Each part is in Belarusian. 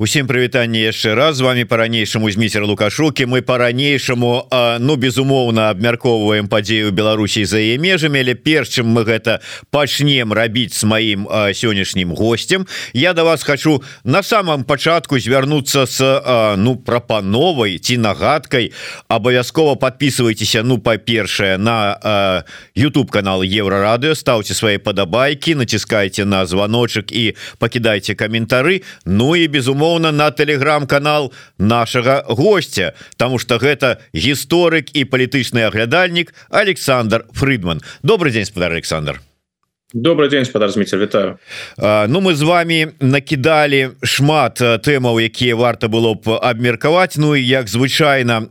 Усім прывітанне яшчэ раз. З вами по-ранейшаму зміцер лукашукі. Мы по-ранейшаму ну безумоўна абмяркоўваем падзею Беларусій за яе межамі але перш чым мы гэта пачнем рабіць с маім сённяшнім гостцем я до вас хочу на самом пачатку звярнуцца с ну прапановай ці нагадкай. Абавязкова подписывайтеся ну па-першае на YouTube канал еврорадыо ставце свои падабайки націскайте на звоночек і пакідайте каментары. Ну і безумоўно безумоўна на телеграм-канал нашага гостця тому что гэта гісторык і палітычны аглядальнік Александр Фридман добрый день спадар Александр добрый день спадар зміцер вітаю Ну мы з вами накидалі шмат тэмаў якія варта было б абмеркаваць. Ну і як звычайна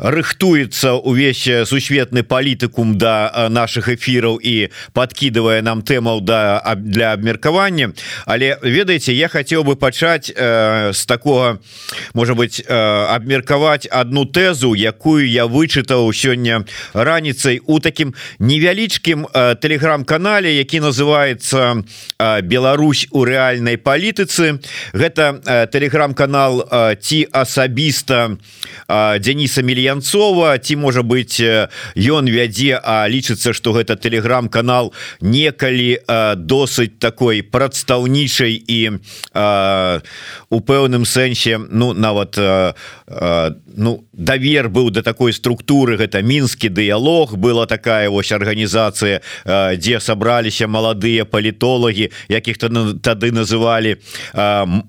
рыхтуецца увесь сусветны палітыкум да наших эфіраў і подкидывае нам тэмаў да для абмеркавання. Але ведаеце я хотел бы пачаць з такого может быть абмеркаваць одну тэзу якую я вычытаў сёння раніцай у таким невялічкім телеграм-канале які называется Беларусь у рэальнай палітыцы гэта телеграм-канал ці асабіста Дениса мільянцова. Ці можа быть ён вядзе а лічыцца что гэта телеграм-канал некалі досыць такой прадстаўнічай і у пэўным сэнсе ну нават ну давер быў до да такой структуры. Гэта мінскі дыялог была такая вось арганізацыя дзе сабраліся маладыя палітолагі якіх то тады называлі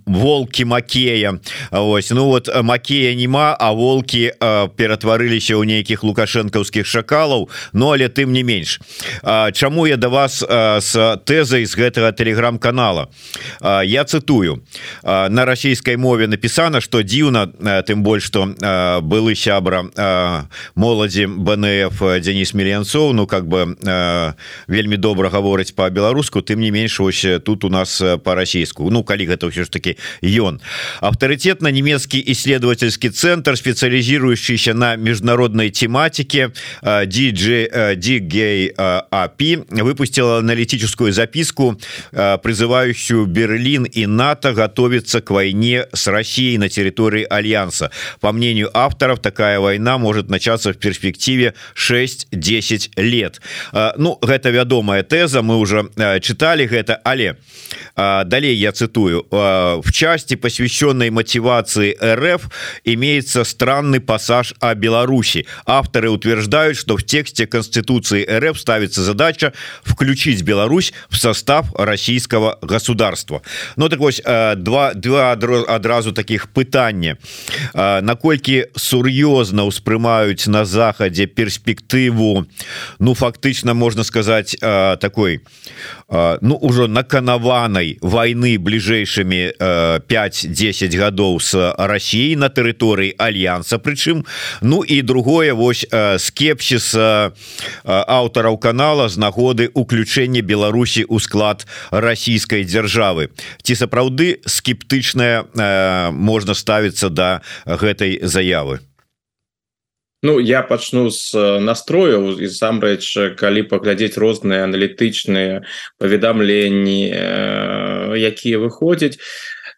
волки Макея Вось ну вот Макея нема а волки ператварыліся ў нейкіх лукашэнкаўскіх шакалаў Ну але тым не менш. Чаму я да вас с тэзай з гэтага телеграм-канала я цытую. На расійскай мове напісана что дзіўна тым больш что былы сябра моладзі БНФ Денис мільянцоў Ну как бы вельмі добра гаворыць по-беларуску тым не менш ось тут у нас по-расійску Ну калі гэта ўсё ж таки ён авторитетна немецкий исследовательский центр специализирующийся на международной тематике. DJ DGay API выпустила аналитическую записку призывающую Берлин и НАТО готовиться к войне с Россией на территории Альянса. По мнению авторов такая война может начаться в перспективе 6-10 лет. Ну гэта вядомая теза мы уже читали гэта але далей я цитую в части посвященной мотивации РФ имеется странный пассаж о Беларуси. Авторы утверждают что в тексте конституции РФ ставится задача включить Беларусь в состав российского государства Ну так вось два два адразу таких пытання наколькі сур'ёзна успрымаюць на захадзе перспектыву ну фактычна можна сказать такой ну ўжо наканаванай войны бліжэйшымі 5-10 гадоў с Россией на тэрыторыі альянса Прычым Ну і другое вось скепсіс аўтараў канала з нагоды уключэння Беларусі ў склад расійскай дзяржавы ці сапраўды скептычная можна ставіцца да гэтай заявы Ну я пачну з настрояў і сам-рэч калі паглядзець розныя аналітычныя паведамленні якія выходзяць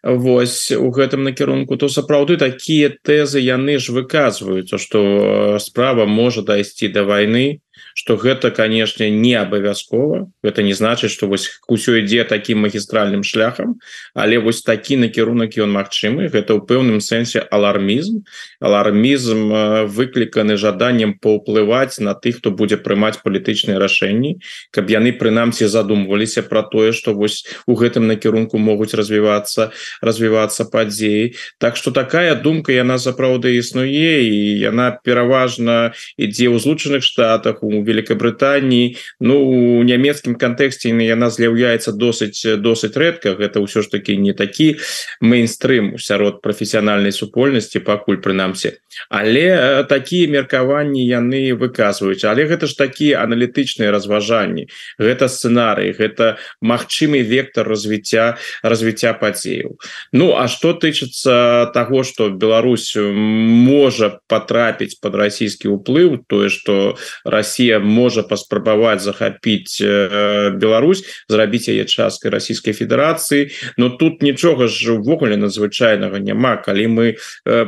Вось у гэтым накірунку. То сапраўды такія тэзы яны ж выказваюцца што справа можа дайсці да вайны что гэта канешне не абавязкова. Это не значыць что вось усё ідзе таким магістральным шляхам але вось такі накірунак ён магчымы. Гэта ў пэўным сэнсе алармізм. Алармізм выкліканы жаданнем паўплываць на тых хто будзе прымаць палітычныя рашэнні каб яны прынамсі задумваліся про тое что вось у гэтым накірунку могуць развівацца развівацца падзеі. Так что такая думка яна сапраўды існуе і яна пераважна ідзе ў злучаных штатах у Великобрытании Ну у нямецкім кантэксце яна з'яўляецца досыць досыць рэдка гэта ўсё ж таки не такі мейнстрым сярод прафесіянальнай супольнасці пакуль прынамсі але такія меркаванні яны выказваюць. Але гэта ж такія аналітычныя разважанні. Гэта сцэнарый гэта магчымы вектор развіцця развіцця падзеяў. Ну а что тычыцца того что Беларусь можа потрапіць под расійскі ўплыў тое что Россия можа паспрабаваць захапіць Беларусь зрабіць яе часткай Российской Федерации. Но тут нічога ж увогуле надзвычайнага няма. Калі мы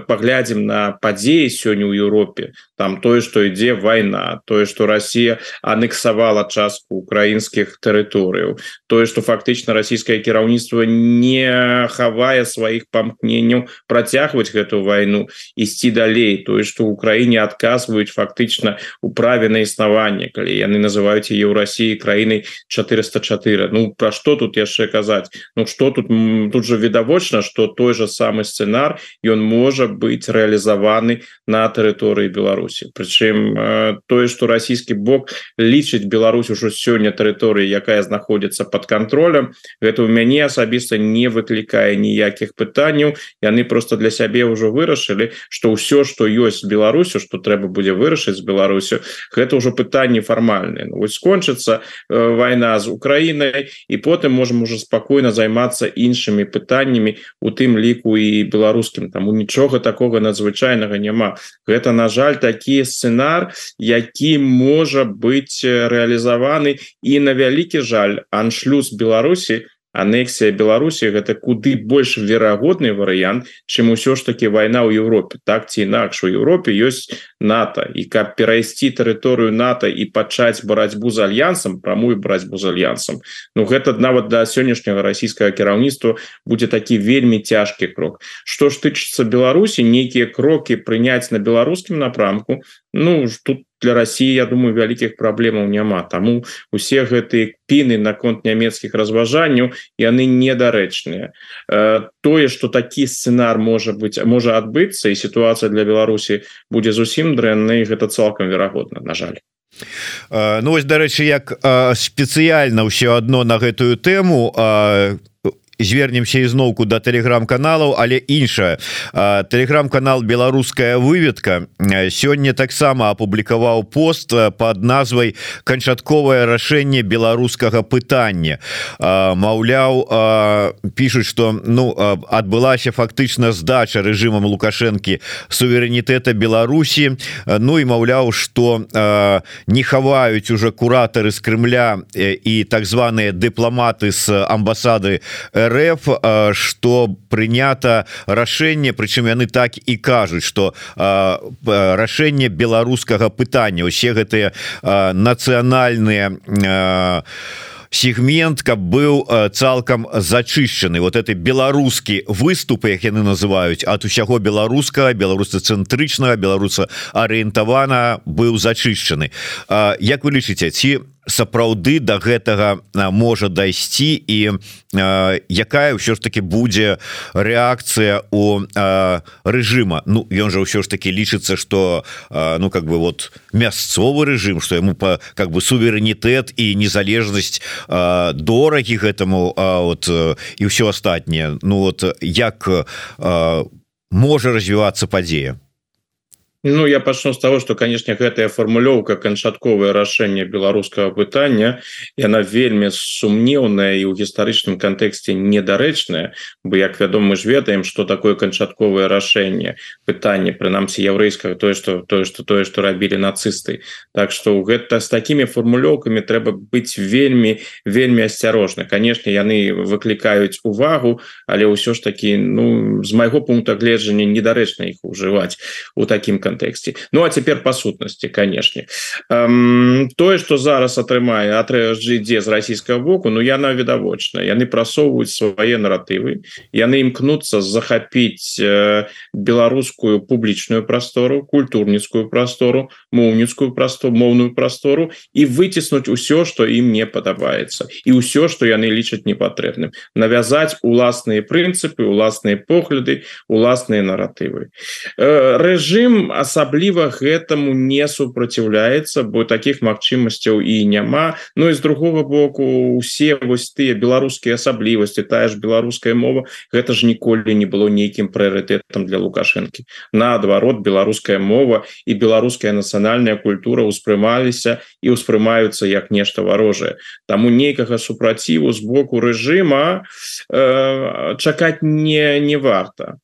паглядзім на падзеі сёння ў Еўропе там тое что ідзе война тое что Россия анексавала частку украінскіх тэрыторыяў тое что фактычна расійскае кіраўніцтва не хавае сваіх памкненняў працягваць гэту войну ісці далей тое что ў краіне адказваюць фактычна у праве на існаванне калі яны называюць ее ў России краінай 404 Ну про что тут яшчэ казаць? Ну что тут тут же відавочна что той же самый сцэнар ён можа быть реалізаваны на тэрыторыі Беларусі Прычым э, тое что расійскі бок лічыць Беларусь ужо сёння тэрыторыі якая знаходзіцца под контролем гэта у мяне асабіста не выклікае ніякіх пытанняў яны просто для сябе ўжо вырашылі что ўсё что ёсць Беларусю что трэба будзе вырашыць з Беларусю гэта ўжо пытанне фармальные ну, скончыцца э, война з Украінай і потым можем уже спокойно займацца іншымі пытаннямі у тым ліку і беларускім. Таму нічога такого надзвычайнага няма. Гэта на жаль такі сцэнар які можа быть реалізаваны і на вялікі жаль аншлюз Беларусі анексія Беларусі гэта куды больш верагодны варыянт чым усё ж таки вайна ў Европе. Так ці інакш у Европе ёсць НАТО. І каб перайсці тэрыторыю НАТО і пачаць барацьбу з альянсам прамую барацьбу з альянсам Ну гэта нават да сённяшняга расійскага кіраўніцтва будзе такі вельмі цяжкі крок. Што ж тычыцца Беларусі нейкія крокі прыняць на беларускім напрамку Ну тут для России Я думаю вялікіх праблемаў няма таму усе гэтыя піны наконт нямецкіх разважанняў яны недарэчныя. Э, тое что такі сцэнар можа быть можа адбыцца і сітуацыя для Беларусі будзе зусім дрэннай гэта цалкам верагодна на жаль. Э, Ну вось дарэчы як э, спецыяльна ўсё адно на гэтую тэму звернемся ізноўку до да телеграм-каналаў але іншая телеграм-канал беларуская выведка сёння таксама апублікаваў пост под назвай канчатковае рашэнне беларускага пытання Маўляў пишутць что ну адбылася фактычна здача режимам лукашэнкі суверэнітэта Беларусі Ну і маўляў что не хаваюць уже куратары з Крымля і так званыя дыпламаты з амбасады РФ РФ что прынята рашэнне прычым яны так і кажуць что рашэнне беларускага пытання усе гэтыя нацыянальныя сегмент каб быў цалкам зачышчаны. Вот это беларускі выступы як яны называюць от усяго беларускага беларусацэнтрычнага беларуса арыентавана быў зачышчаны. Як вы лічыце ці у сапраўды до да гэтага можа дайсці і э, якая ўсё ж таки будзе реакцыя у э, режима Ну ён же ўсё ж таки лічыцца что э, ну как бы вот мясцовы режим что ему по как бы суверэнітэт і незалежнасць э, дорагі гэтаму э, вот э, і ўсё астатняе. Ну вот як э, можа развівацца падзея Ну я пачну з того что конечно гэтая формулёўка канчатковае рашэнне беларускага пытання яна вельмі сумнеўная і ў гістарычным кантэксце недарэчная бы як вядома ж ведаем что такое канчатковае рашэнне пытання прынамсі яўрэйскага тое что тое что тое что рабілі нацысты Так что гэта с такими формулёўкамі трэба быць вельмі вельмі асцярожны конечно яны выклікаюць увагу але ўсё ж таки ну з майго пункта гледжання недарэчна іх ужываць у таким контексте кантэксце Ну а цяпер па сутнасці канешне тое что зараз атрымае атрG ідзе з расійскага боку Ну яна відавочна яны прасоўваюць свае наратывы яны імкнуцца захапіць э, беларускую публічную прастору культурніцкую прастору моўніцкую прастору моўную прастору і выціснуць усё что ім не падабаецца і ўсё что яны лічаць непатрэбным навязаць уласныя прынцыпы уласныя погляды уласныя наратывы э, рэжым асабліва гэтаму не супраціўляецца бо таких магчымасцяў і няма. Ну і з другого боку усе вось тыя беларускія асаблівасці тая ж беларуская мова гэта ж ніколі не было нейкім прыоритетом для лукашэнкі. Наадварот беларуская мова і беларуская нацыянальная культура успрымаліся і ўспрымаюцца як нешта варожае. Таму нейкага супраціву з боку рэжыма э, чакаць не не варта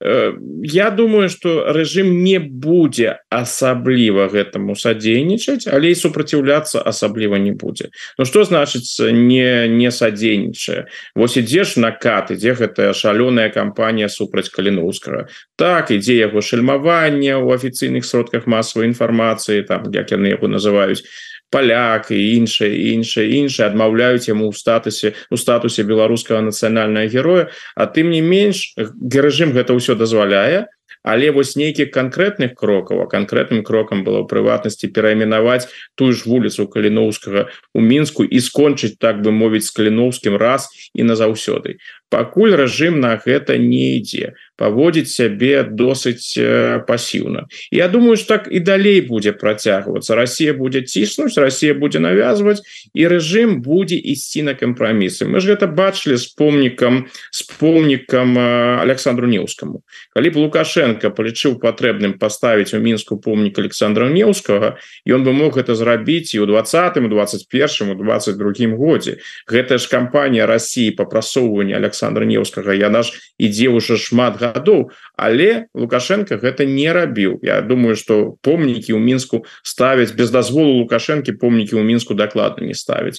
я думаю что режим не будзе асабліва гэтаму садзейнічаць але і супраціўляцца асабліва не будзе Ну что значыцца не не садзейнічае Вось ідзеш на кат ідзе гэтая шалёная кампанія супраць каліноўскага так ідзе яго шальмаванне у афіцыйных сродках масавай інфармацыі там як яны яго называюць паляк і іншае іншае іншае адмаўляюць яму ў статусе у статусе беларускага нацыянальнага героя. А тым не менш рэжым гэта ўсё дазваляе але вось нейкіх канкрэтных крокаў а канкрэтным крокам было прыватнасці перайменаваць тую ж вуліцу каліноўскага у мінску і скончыць так бы мовіць з каліноўскім раз і назаўсёды пакуль рэжым на гэта не ідзе. Паводзіць сябе досыць э, пасіўна. Я думаю ж так і далей будзе працягвацца. Росія будзе ціснуць Росія будзе навязваць і рэжым будзе ісці на кампрамісы. Мы ж гэта бачылі з помнікам з помнікам э, Александру неўскаму. Калі б лукашенко палічыў патрэбным паставіць у мінску помнік Александра неўскага ён бы мог гэта зрабіць і ў двадцатым 21 22 годзе. Гэта ж кампанія Росіі по прасоўванню Александра Александра неўскага яна ж ідзе уже шмат гадоў але лукашенко гэта не рабіў. Я думаю что помнікі ў мінску ставяць без дазволу лукашэнкі помнікі ў мінску дакладна не ставяць.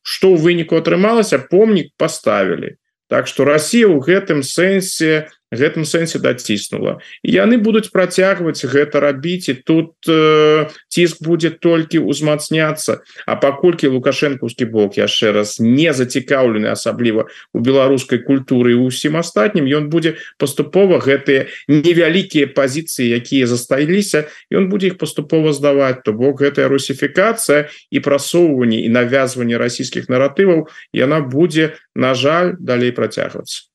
Что ў выніку атрымалася помнік поставілі Так что Россия ў гэтым сэнсе гэтым сэнсе даціснула яны будуць працягваць гэта рабіць і тут э, ціск будзе толькі ўзмацняцца А паколькі лукашэнкаўскі бок яшчэ раз не зацікаўлены асабліва у беларускай культуры усім астатнім ён будзе паступова гэтыя невялікія пазіцыі якія засталіся ён будзе іх паступова здаваць то бок гэтая русіфікацыя і прасоўванне і навязванне расійскіх наратываў яна будзе на жаль далей працягвацца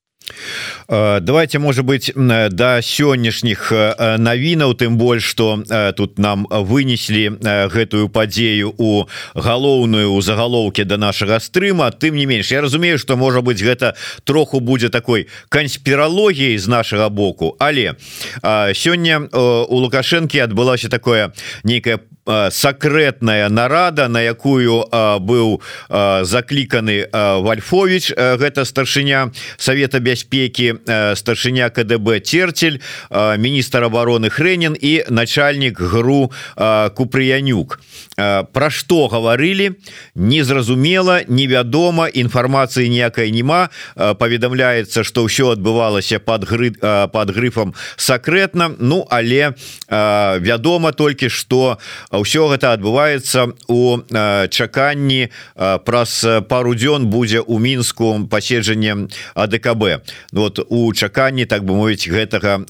давайте может быть до сённяшніх э, навінаў тым больш что э, тут нам вынеслі гэтую падзею у галоўную у загалоўке до нашага стрыма. Тым не менш Я разумею что можа быть гэта троху будзе такой канспіралогіяй з нашага боку. Але сёння у лукашэнкі адбылася такое нейкае сакрэтная нарада на якую быў закліканы вальфович гэта старшыня совета бяспеки старшыня КДБ терцель міністр обороны хренін і начальнік гру купрыянюк. Про что гаварылі незразумела невядома інфармацыі ніякай няма. Паведамляецца что ўсё адбывалася под гры под грыфом сакрэтна Ну але вядома толькі что у ўсё гэта адбываецца у чаканні праз пару дзён будзе у мінску паседжанне АДКБ ну, вот у чаканні так бы мовіць гэтага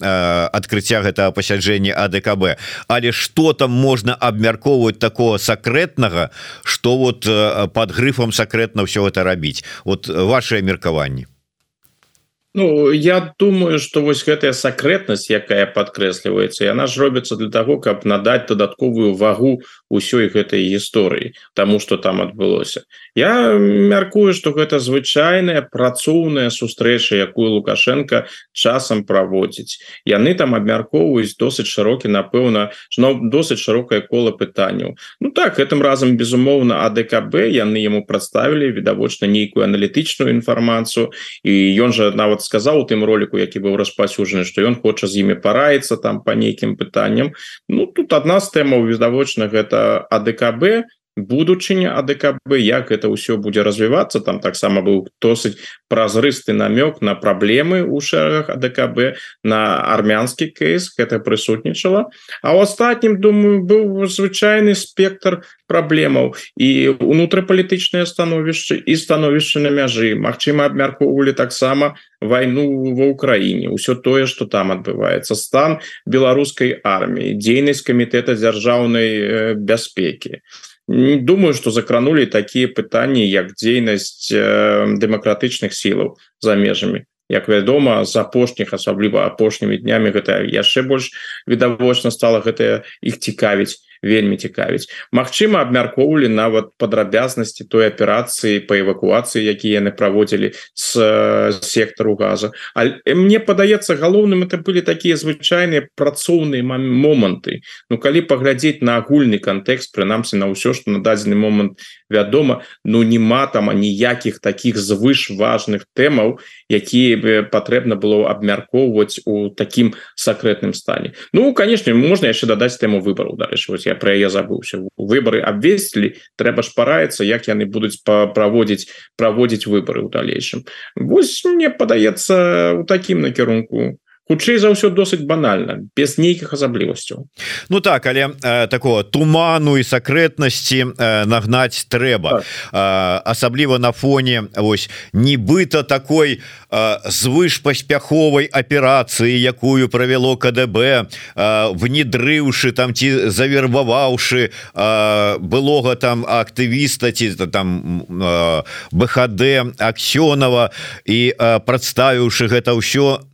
адкрыцця гэтага пасяджэння АДКБ але что там можна абмяркоўваць такого сакрэтнага что вот под грыфом сакрэтна ўсё это рабіць? Вот ваши меркаванні Ну я думаю что вось гэтая сакрэтнасць якая подкрэсліваецца яна ж робіцца для того каб надаць дадатковую вагу ўсёй гэтай гісторыі тому что там адбылося. Я мяркую что гэта звычайная працоўная сустрэча якую лукашенко часам праводзіць. Яны там абмяркоўваюць досыць шырокі напэўна но досыць шырокае кола пытанняў. Ну так гэтым разам безумоўна АДКБ яны яму прадставілі відавочна нейкую аналітычную інфармацыю і ён жа нават сказаў у тым ролику які быў распасюджаны что ён хоча з імі параіцца там по нейкім пытанням. Ну тут одна з тэмаў відавочна гэта АДКБ будучыня АДКБ як это ўсё будзе развівацца там таксама быў досыць празрысты намёк на праблемы у шэрагах АДКБ на армянскі кейс это прысутнічала. А ў астатнім думаю быў звычайны спектр праблемаў і унутрапалітычнае становішча і становішча на мяжы. Мачыма абмяркоўвалі таксама вайну ва ўкраіне. Ўсё тое что там адбываецца. Стан беларускай арміі дзейнасць камітэта дзяржаўнай э, бяспекі думаю что закранули такие пытанні як дзейнасць э, дэмакратычных сілаў за межамі. Як вядома з апошніх асабліва апошнімі днямі гэта яшчэ больш відавочна стала гэтая іх цікавіць вельмі цікавіць. Мачыма абмяркоўвалі нават падрабязнасці той аперацыі по эвакуацыі якія яны праводзілі с сектару газа. А мне падаецца галоўным это былі такія звычайныя працоўныя моманты. Ну калі паглядзець на агульны кантэкст прынамсі на ўсё што на дадзены момант вядома ну нема там ніякіх таких звыш важных тэмаў якія бы патрэбна было абмяркоўваць у такім сакрэтным стане. Ну конечно можна яшчэ дадаць тэму выбору дарэчы вось я про яе забыўся выборы абвесілі трэба ж параецца як яны будуць праводзіць праводзіць выборы ў далейшым. Вось мне падаецца у такім накірунку хутчэй за ўсё досыць банальна без нейкіх асаблівасцяў Ну так але э, такого туману і сакрэтнасці э, нагнаць трэба так. э, асабліва на фоне ось нібыта такой э, звыш паспяховай аперацыі якую правяло КДБ э, внедрыўшы там ці завербаваўшы э, былога там актывіста ці там э, БХД аксёнова і э, прадставіўшы гэта ўсё на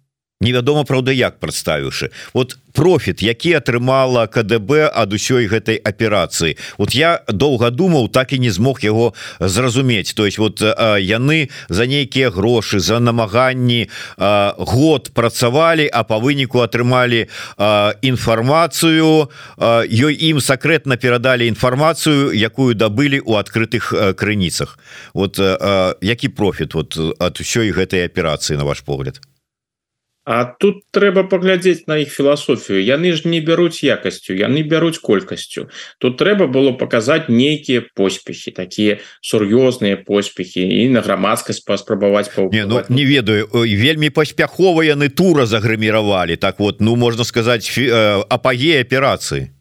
невядома Праўда як прадставіўшы. Вот профіт які атрымала КДБ ад усёй гэтай аперацыі. Вот я доўга думаў так і не змог яго зразумець. То есть вот яны за нейкія грошы за намаганні год працавалі а по выніку атрымалі інфармацыю. Ёй ім сакрэтна перадалі інфармацыю якую дабылі у адкрытых крыніцах. Вот які профіт вот ад усёй гэтай аперацыі на ваш погляд А тут трэба паглядзець на іх філасофію яны ж не бяруць якасцю яны бяруць колькасцю. Тут трэба было паказаць нейкія поспехи такія сур'ёзныя поспехи і на грамадскасць паспрабаваць не, ну, не ведаю вельмі паспяхова яны тура загрыміравалі. Так вот ну можна сказаць апаге аперацыі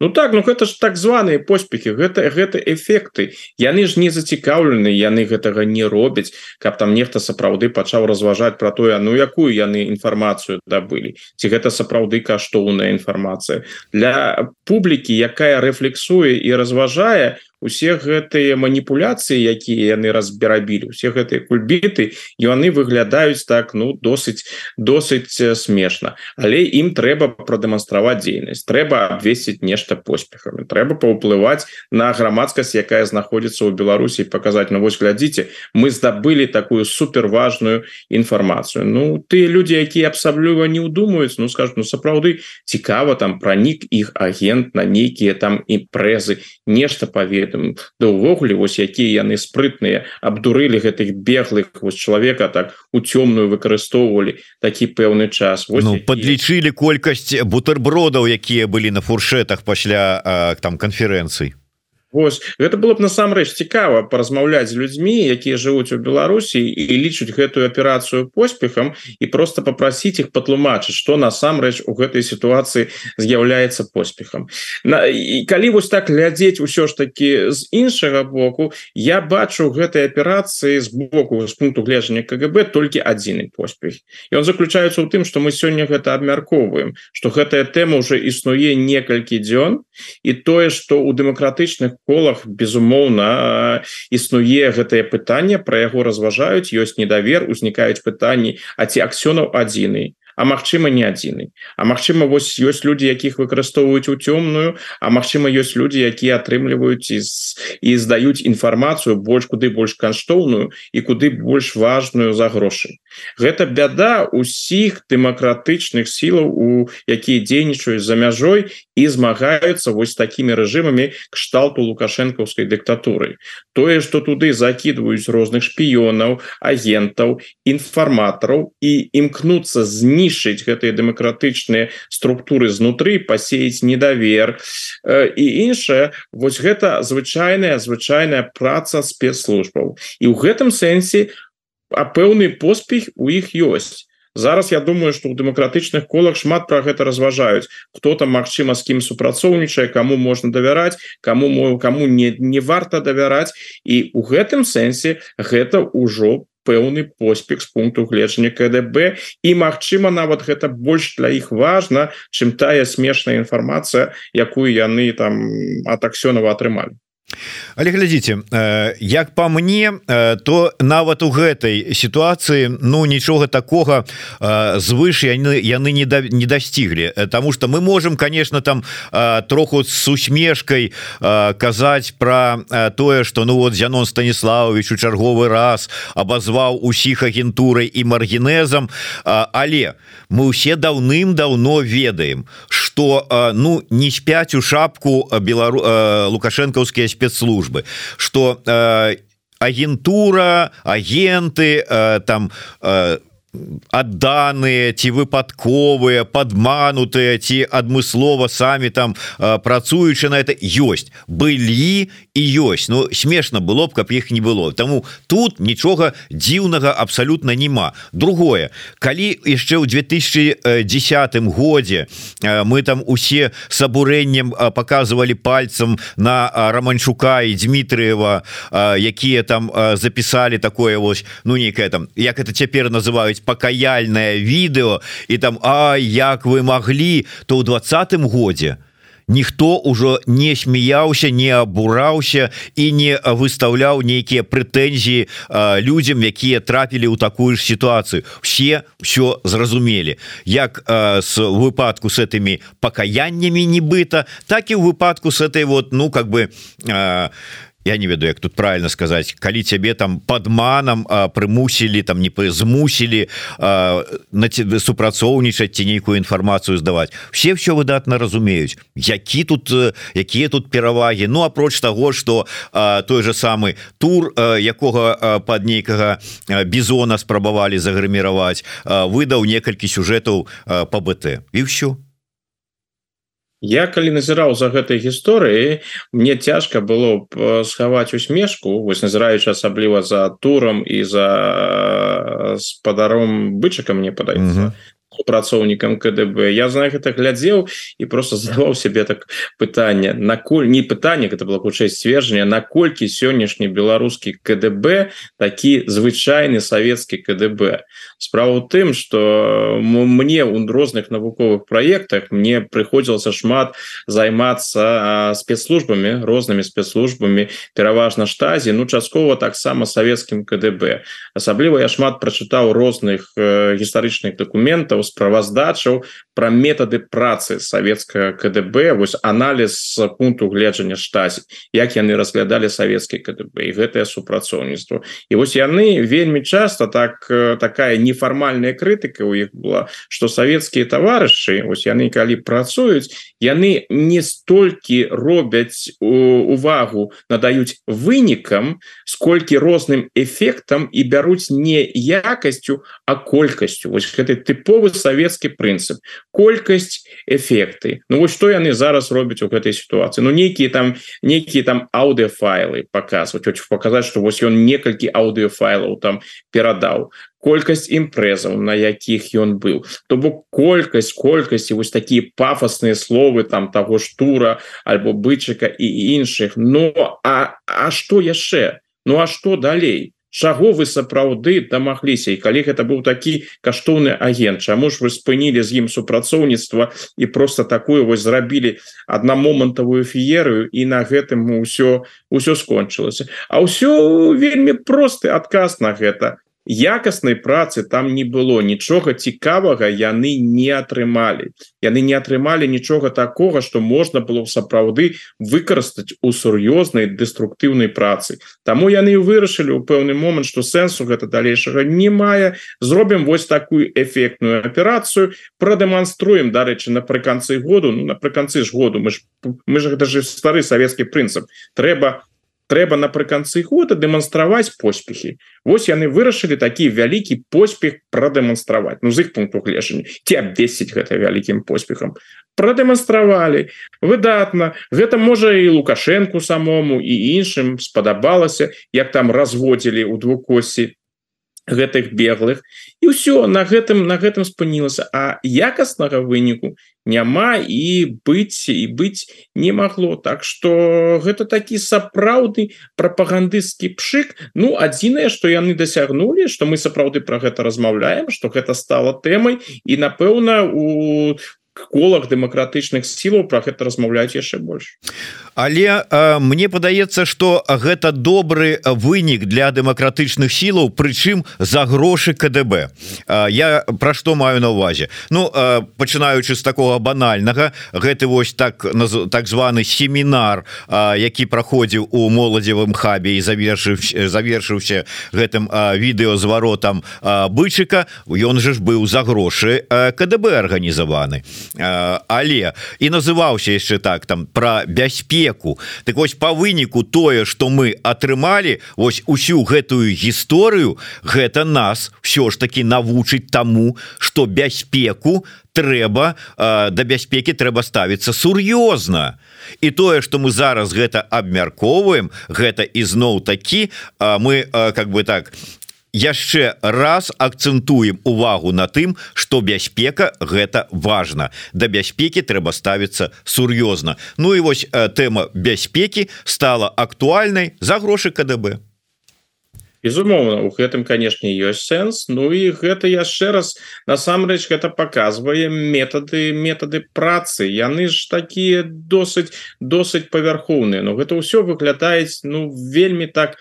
Ну так ну гэта ж так званыя поспехи гэта гэта эфекты. Яны ж не зацікаўлены яны гэтага не робяць каб там нехта сапраўды пачаў разважаць про тое ну якую яны інфармацыю дабылі? Ці гэта сапраўды каштоўная інфармацыя? Для публікі якая рэфлексуе і разважае усе гэтыя маніпуляцыі якія яны разбірабілі усе гэтыя кульбіты і яны выглядаюць так ну досыць досыць смешна. Але ім трэба прадэманстраваць дзейнасць трэба абвесціць нешта поспехамі трэба паўплываць на грамадскасць якая знаходзіцца ў Беларусі паказаць ну вось глядзіце мы здабылі такую суперважную інфармацыю Ну ты людзі якія абсаблюва не ўдумаюць ну скажу ну сапраўды цікава там пранік іх агент на нейкія там імпрэзы нешта паведам да ўвогуле вось якія яны спрытныя абдурылі гэтых беглых вось чалавека так у цёмную выкарыстоўвалі такі пэўны час. Вось ну, подлічылі колькасць бутербродаў якія былі на фуршетах пасля там канферэнцыі Вось гэта было б насамрэч цікава паразмаўляць з людзьмі якія жывуць у Беларусі і лічуць гэтую аперацыю поспехам і просто попросіць іх патлумачыць что насамрэч у гэтай сітуацыі з'яўляецца поспехам. На і калі вось так глядзець усё ж таки з іншага боку я бачу гэтай аперацыі з боку з пункту гледжання КГБ толькі адзіны поспех. І он заключаецца ў тым что мы сёння гэта абмяркоўваем что гэтая тэма уже існуе некалькі дзён і тое что у дэмакратычных колах безумоўна існуе гэтае пытанне про яго разважаюць ёсць недавер узнікаюць пытанні а ці аксёнаў адзіны А магчыма не адзіны. А Мачыма вось ёсць людзі якіх выкарыстоўваюць у цёмную А Мачыма ёсць людзі якія атрымліваюць і, і здаюць інфармацыю больш куды больш каштоўную і куды больш важную за грошы Гэта бяда усіх дэмакратычных сілаў у якія дзейнічаюць за мяжой і змагаюцца вось такімі рэжымамі кшталту лукашэнкаўскай дыктатуры. Тое что туды закидываюць розных шпіёнаў агентаў інфарматараў і імкнуцца знішчыць гэтыя дэмакратычныя структуры знутры пасеяць недавер э, і іншае вось гэта звычайная звычайная праца спецслужбаў. І ў гэтым сэнсе а пэўны поспех у іх ёсць. Зараз я думаю что у дэмакратычных колах шмат про гэта разважаюць. Кто там Мачыма з кім супрацоўнічае кому можна давяраць кому мой кому не не варта давяраць. І у гэтым сэнсе гэта ўжо пэўны поспех з пункту гледжання КДБ і Мачыма нават гэта больш для іх важна чым тая смешная інфармацыя якую яны там ад аксёнова атрымалі але глядзіце як по мне то нават у гэтай сітуацыі ну нічога такога звыш яны яны не да, не дасціглі. Таму что мы можем конечно там троху с усмешкой казаць про тое что ну вот Зянон станіславович у чарговы раз абазваў усіх агентурай і маргенезам але мы усе даўным-даўно ведаем что ну не спяць у шапку белару лукашэнкаўскія спецслужбы что э, агентура агенты э, там э, адданыя ці выпадковыя падманутыя ці адмыслова самі там працуючы на это. Ёсць былі і ёсць Ну смешна было б каб іх не было. Таму тут нічога дзіўнага абсалютна няма другое. Калі яшчэ ў 2010 годзе мы там усе с абурэннем показывалі пальцам на романчука і Дмітриева якія там записали такое вось ну нейкае там як это цяпер называюць пакаяльное відэо і там А як вы могли то ў двадцатым годзе ніхто ўжо не смяяўся не абураўся і не выставляў нейкія прэтэнзіі людзям якія трапілі ў такую ж сітуацыю. Все все зразумелі. Як с выпадку с этими пакаяннямі нібыта так і ў выпадку с этой вот ну как бы не я не ведаю як тут правильно сказать калі цябе там подманам прымусілі там не змусілі на супрацоўнічаць ці нейкую інфармацыю здаваць. Все все выдатна разумеюць. Які тут якія тут перавагі? Ну апроч того что той же самы тур якога под нейкага бізона спрабавалі загрыміраваць выдаў некалькі сюжэтаў по БТ і все Я калі назіраў за гэтай гісторыі мне цяжка было б схаваць усмешку вось назіраючы асабліва за турам і за спадаром бычака мне падаецца. Mm -hmm супрацоўнікам КДБ. Я знаю гэта глядзеў і просто задаваў себе так пытанне наколь не пытанне это было хутчэй сцверджання наколькі сённяшні беларускі КДБ такі звычайны савецкі КДБ. Справа у тым что мне у розных навуковых проектах мне прыходзілася шмат займацца спецслужбамі рознымі спецслужбамі пераважна штазе ну часткова таксама савецкім КДБ. Асабліва я шмат прачытаў розных э, гістарычных документаў справаздачаў про методы працы советская КДБ вось анализ пункту гледжання штазе як яны разглядали советский КДБ і гэтае супрацоўніцтво і вось яны вельмі часто так такая нефармальная крытыка у іх была что советские таварышы ось яны калі працуюць яны не столькі робяць увагу надаюць вынікам сколькі розным эфектам і бяруць не якасцю а колькасцю. Вось гэты тыповы савецкі прынцып колькасць эфекты Ну вось что яны зараз робяць у гэтай сітуацыі Ну нейкіе там нейкіе там аўдыофайлы показваць очень показаць что вось ён некалькі аўдыофайлаў там перадаў колькасць імпрэзаў на якіх ён быў то бок колькасць колькасці вось такія пафосныя словы там того ж тура альбо бычыка і іншых но а а что яшчэ Ну а что далей чаго вы сапраўды дамагліся і калі гэта быў такі каштоўны агент Чаму ж вы спынілі з ім супрацоўніцтва і просто такую вось зрабілі аднамомантавую феерыю і на гэтым ўсё ўсё скончылася. А ўсё вельмі просты адказ на гэта якаснай працы там не было нічога цікавага яны не атрымалі. Яны не атрымалі нічога такога что можна было сапраўды выкарыстаць у сур'ёзнай дэструктыўнай працы. Таму яны вырашылі ў пэўны момант что сэнсу гэта далейшага не мае. Зробім вось такую эфектную аперацыю прадэманструем дарэчы напрыканцы году. Ну, напрыканцы ж году мы ж мы же гэта же стары савецкі прынцып. Трэба трэба напрыканцы года дэманстраваць поспехи Вось яны вырашылі такі вялікі поспех прадэманстраваць. Ну з іх пункту гледжання. Ці абвесціць гэта вялікім поспехам. Прадэманстравалі. Выдатна. Гэта можа і лукашэнку самому і іншым спадабалася як там разводзілі у двукосі гэтых беглых. І ўсё на гэтым на гэтым спынілася. А якаснага выніку няма і быць і быць не магло. Так что гэта такі сапраўдны прапагандысцкі пшык. Ну адзінае что яны дасягнулі что мы сапраўды про гэта размаўляем что гэта стало тэмай. І напэўна у колах дэмакратычных сілаў про гэта размаўляць яшчэ больш але э, мне падаецца что гэта добры вынік для дэмакратычных сілаў прычым за грошы КДБ э, я пра што маю на увазе Ну э, пачынаючы з такого банальнага гэты вось так так званы семінар э, які праходзіў у моладзевым хабе і завершыў завершыўся гэтым э, відэозваротам э, бычыка ён же ж быў за грошы э, КДБ арганізаваны. Э, але і называўся яшчэ так там про бяспеку так вось по выніку тое что мы атрымалі ось усю гэтую гісторыю гэта нас все ж таки навучыць таму что бяспеку трэба э, да бяспекі трэба ставіцца сур'ёзна. І тое что мы зараз гэта абмяркоўваем гэта ізноў такі э, мы э, как бы так яшчэ раз акцэнтуем увагу на тым что бяспека гэта важно да бяспекі трэба ставіцца сур'ёзна. Ну і вось тэма бяспекі стала актуальнай за грошы КДБ безумоўна у гэтым канешне ёсць сэнс. Ну і гэта яшчэ раз насамрэч гэта показвае метады метады працы. Яны ж такія досыць досыць павярхоўныя. Но гэта ўсё выглядаюць ну вельмі так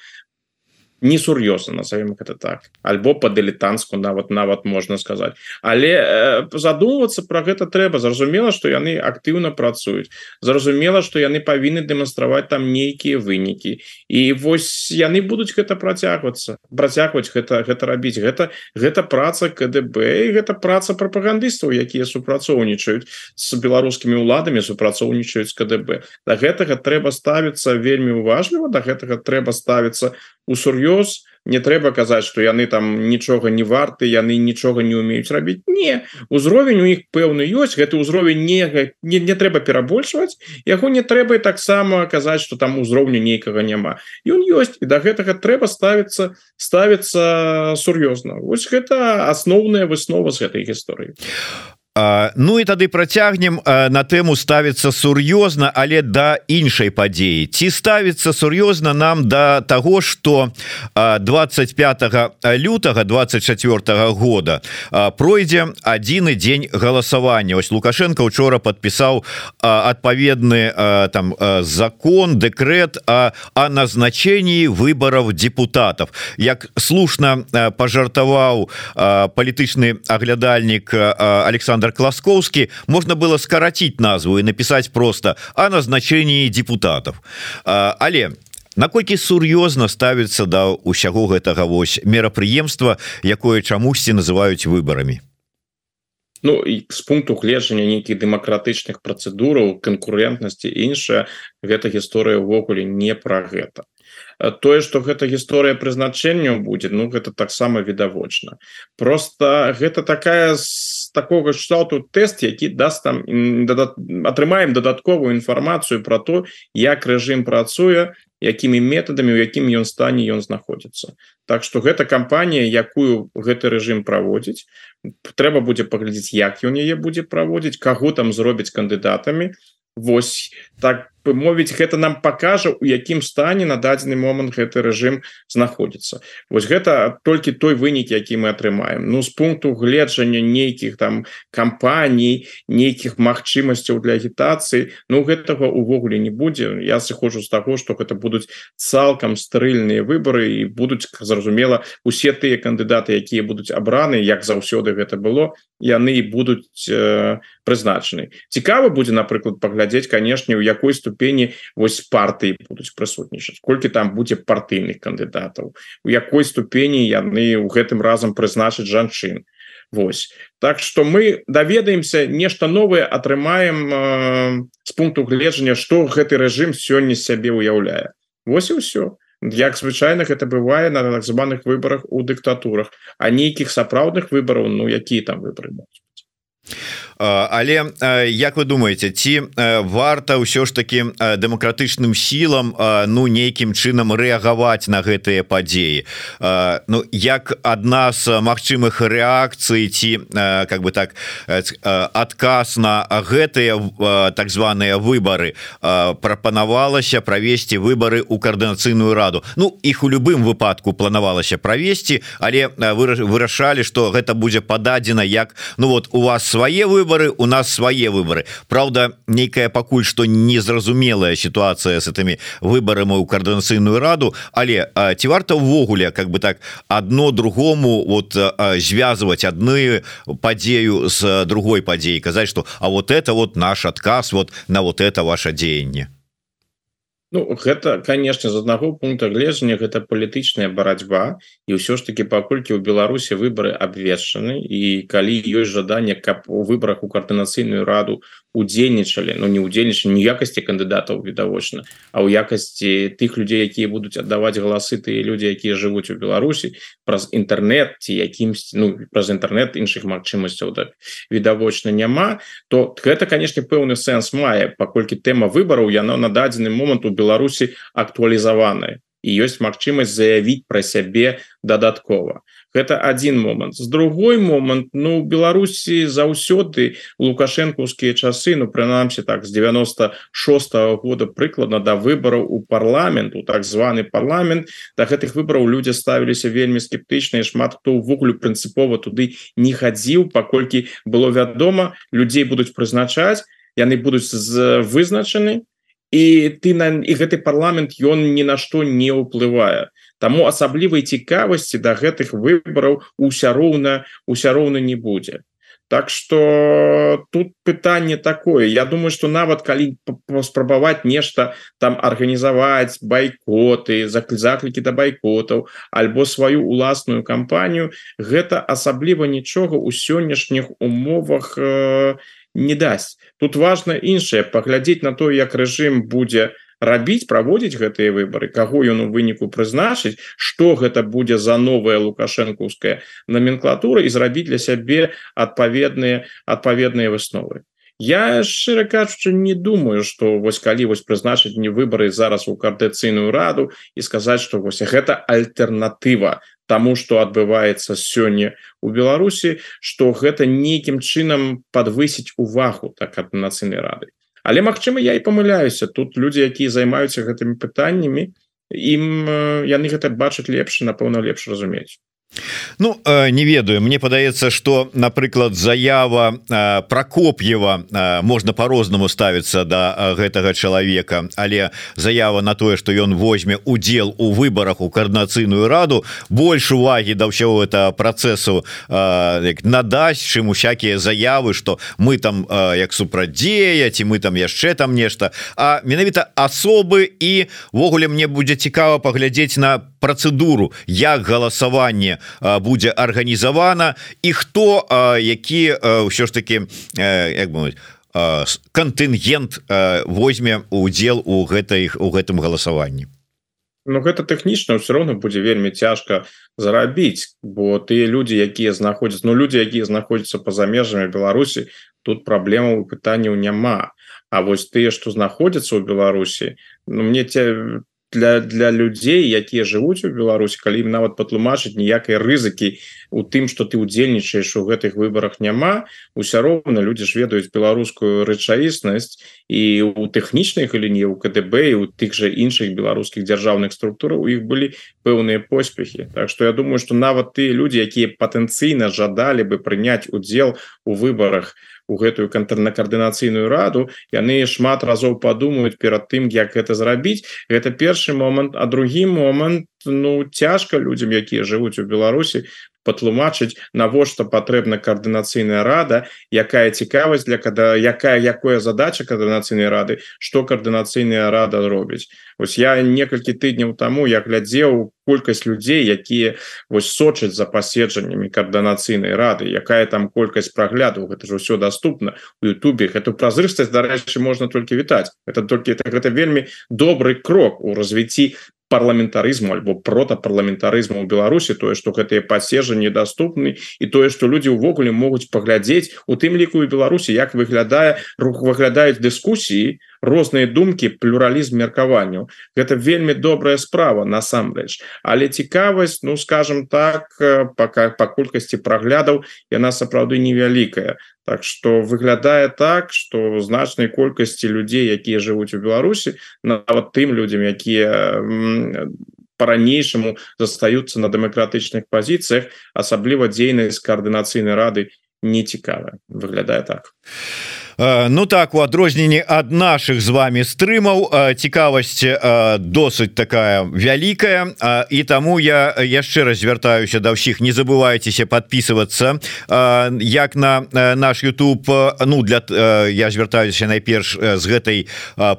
несур'ёзна назовем это так. Альбо по дылетантску нават нават можна сказать. Але э, задумываться про гэта трэба. Зразумела что яны актыўна працуюць. Зразумела что яны павінны дэманстраваць там нейкія вынікі. І вось яны будуць гэта працягвацца працягваць гэта гэта рабіць. Гэта гэта праца КДБ і гэта праца прапагандыстаў якія супрацоўнічаюць с беларускімі уладамі супрацоўнічаюць КДБ да гэтага трэба ставіцца вельмі уважліва до гэтага трэба ставіцца у сур'ёз не трэба казаць что яны там нічога не варты яны нічога не умеюць рабіць. Не узровень у іх пэўны ёсць гэты ўзровень не не, не трэба перабольшваць яго не трэба таксама казаць что там узроўню нейкага няма. Ён ёсць і до да гэтага трэба ставіцца ставіцца сур'ёзна. Вось гэта асноўная выснова з гэтай гісторыі. а Ну і тады працягнем. На тэму ставіцца сур'ёзна але да іншай падзеі. Ці ставіцца сур'ёзна нам да таго что 25 лютага 24 -го года пройдзе адзіны дзень галасавання. Ось лукашенко учора подпісаў адпаведны там закон дэкрэт о, о назначении выборов депутатов як слушна пожартаваў палітычны аглядальнік Александр Александр Класкоўскі можно было скоротить назву и написать просто о назначении депутатов. Але наколькі сур'ёзна ставится да усяго гэтага вось мерапрыемства якое чамусьці называюць выборами Ну і з пункту гледжання нейкіх дэмакратычных працэдураў канкурентнасці іншая гэта гісторыя ўвогуле не пра гэта. Тое что гэта гісторыя прызначэння будзе Ну гэта таксама відавочна. Просто гэта такая с такого штату тест які даст там атрымаем дадатковую інфармацыю про то як рэжым працуе якімі метадамі у якім ён стане ён знаходзіцца Так что гэта кампанія якую гэты рэжым праводзіць. Трэба будзе паглядзець як ён яе будзе праводзіць каго там зробіць кандыдатамі. Вось так мовіць гэта нам покажа у якім стане на дадзены момант гэты рэжым знаходіцца Вось гэта толькі той вынік які мы атрымаем. Ну з пункту гледжання нейкіх там кампаній нейкіх магчымасцяў для агітацыі Ну гэтага увогуле не будзе. Я сыходжу з таго что гэта будуць цалкам стрыльныя выборы і будуць зразумела усе тыя кандыдаты якія будуць абраны як заўсёды гэта было яны будуць э, прызначаны. Цікава будзе напрыклад паглядзець канешне у якой ступені ступені вось партыі будуць прысутнічаць. Колькі там будзе партыйных кандыдатаў. У якой ступені яны ў гэтым разам прызначыць жанчын. Вось. Так что мы даведаемся нешта новое атрымаем э, з пункту гледжання что гэты рэжым сёння сябе уяўляе Вось і ўсё. Як звычайна гэта бывае на так званых выборах у дыктатурах. А нейкіх сапраўдных выбораў Ну якія там выборы будуць але як вы думаете ці варта ўсё ж таки дэмакратычным сілам ну нейкім чынам рэагаваць на гэтыя падзеі? Ну як адна з магчымых рэакцый ці как бы так адказ на гэтыя так званыя выборы прапанавалася правесці выборы у каардынацыйную раду? Ну іх у любым выпадку планавалася правесці але вырашалі что гэта будзе пададзена як ну вот у вас свае вы выборы у нас свае выборы. Праўда нейкая пакуль что незразумелая ситуация с этими выборами у коорднацыйную раду. Але ці варта увогуле как бы так одно другому вот звязывать одну падзею с другой падзеей казаць что а вот это вот наш отказ вот на вот это ваше дзеянне Ну, гэта конечно з аднаго пункта гледжання гэта палітычная барацьба і ўсё ж таки паколькі ў Беларусі выборы абвешчаны і калі ёсць жаданне каб у выборах у коорднацыйную раду удзельнічалі но ну, не удзельнічалі якасці кандыдатаў відавочна а ў якасці тых людзей якія будуць аддаваць галасы тыя людзі якія жывуць у Беларусі праз інтэрнет ці якімсь ну праз інтэрнет іншых магчымасцяў так відавочна няма то гэта канешне пэўны сэнс мае паколькі тэма выбораў яно на дадзены момант у Беларусі актуалізаваная. Ёсць магчымасць заявіць пра сябе дадаткова гэта один момант. З другой момант Ну Беларусі заўсёды лукашэнкаўскія часы Ну прынамсі так з 96 -го года прыкладна да выбораў у парламенту так званы парламент да гэтых выбораў людзі ставіліся вельмі скептычна і шмат хто ўвогуле прынцыпова туды не хадзіў паколькі было вядома людзей будуць прызначаць яны будуць вызначаны і ты на і гэты парламент ён ні на што не ўплывае Таму асаблівай цікавасці да гэтых выбораў уся роўна уся роўна не будзе. Так что тут пытанне такое. Я думаю что нават калі спрабаваць нешта там арганізаваць байкоты заклікі да байкотаў альбо сваю уласную кампанію гэта асабліва нічога ў сённяшніх умовах э, не дасць. Тут важно іншае паглядзець на то як рэжым будзе, рабіць праводзіць гэтыя выборы каго ён у выніку прызначыць что гэта будзе за новая лукашэнкаўская номенклатура і зрабіць для сябе адпаведныя адпаведныя высновы. Я шчыра кажучы не думаю что вось калі вось прызначыць не выборы зараз у кардыцыйную раду і сказаць что вось гэта альтэрнатыва тому что адбываецца сёння у Беларусі что гэта нейкім чынам подвысіць увагу так ад нацыйнай рады але Мачыма я і памыляюся. Тут людзі якія займаюцца гэтымі пытаннямі ім яны гэта бачаць лепш напэўна лепш разумець Ну э, не ведаю. Мне падаецца что напрыклад заява э, прокоп'ева э, можна по-рознаму ставіцца до да гэтага чалавека. Але заява на тое что ён возьме удзел у выборах у коорднацыйную раду больше увагі да ўсяго это процессу надасць чым усякія заявы что мы там як супрадзеяць і мы там яшчэ там нешта. А менавіта асобы і ввогуле мне будзе цікава паглядзець на процедуру як галасаванне будзе арганізавана і хто які ўсё ж таки як бы кантынгент возьме удзел у гэтай у гэтым галасаванні? Ну гэта тэхнічна ўсё роўна будзе вельмі цяжка зарабіць бо тыя людзі якія знаходзяць Ну людзі якія знаходзяцца па-за межамі Беларусі тут праблемаў пытанняў няма. А вось тыя што знаходзяцца ў Беларусі Ну мне те для для людзей якія жывуць у Беларусі калі ім нават патлумачыць ніякай рызыкі у тым что ты удзельнічаеш у гэтых выборах няма уся роўна люди ж ведаюць беларускую рэчаіснасць і у тэхнічнай галіне у КДБ і у тых же іншых беларускіх дзяржаўных структураў у іх былі пэўныя поспехи Так что я думаю что нават ты люди якія патэнцыйна жадалі бы прыняць удзел у выборах у гэтую кантрна-каардынацыйную раду яны шмат разоў падумаюць перад тым як гэта зрабіць. Гэта першы момант. А другі момант ну цяжка людям якія жывуць у Беларусі патлумачыць навошта патрэбна каардынацыйная рада якая цікавасць для когда якая якое задача каардынацыйнай рады что каардынацыйная рада робіць. Ось я некалькі тыдняў тому я глядзеў колькасць людзей якія вось сочаць за паседжаннямі каардынацыйнай рады якая там колькасць прагляду гэта ж ўсё доступна у Ютубе. Эту празрыстасць дарэчы можна толькі вітаць. Это толькі так гэта вельмі добрый крок у развіцці парламентарызму альбо протапарламентарызму ў Беларусі тое што гэтыя пасежы недаступны і тое што людзі ўвогуле могуць паглядзець у тым ліку і Беларусі як выглядае рух выглядаюць дыскусіі розныя думкі плюралізм меркаванню гэта вельмі добрая справа насамрэч але цікавасць ну скажем так пока па колькасці праглядаў яна сапраўды невялікая Так что выглядае так что значнай колькасці людзей якія жывуць у Беларусі нават тым людям якія по-ранейшаму застаюцца на дэмакратычных пазіцыях асабліва дзейнасць каардынацыйнай рады не цікавая выглядае так. а Э, ну так у адрозненні ад наших з вами стрымаў э, цікавасць э, досыць такая вялікая. І таму я яшчэ раз звяртаюся да ўсіх не забывайтеся подписываться як на наш YouTube. Ну для я звяртаюся найперш з гэтай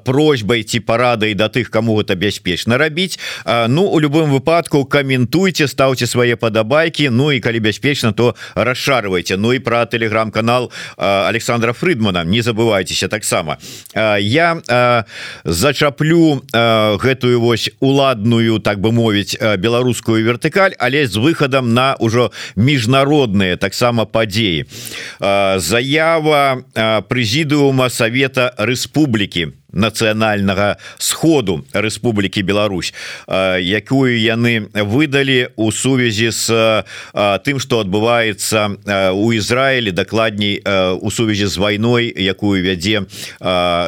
просьбай ці парадай да тых кому гэта бяспечна рабіць. Ну у любым выпадку каментуйте ставце свае падабайкі Ну і калі бяспечна то расшарвайте Ну і про телеграм-канал Александра Фрыдмана не забывайтеся таксама. Я зачаплю гэтую вось уладную так бы мовіць беларускую вертыкаль але з выхадам на ўжо міжнародныя таксама падзеі. Заява прэзідыума Савета Рэспублікі нацыянальнага сходу Рэспублікі Беларусь якую яны выдалі у сувязі з тым што адбываецца у Ізраілі дакладней у сувязі з вайной якую вядзе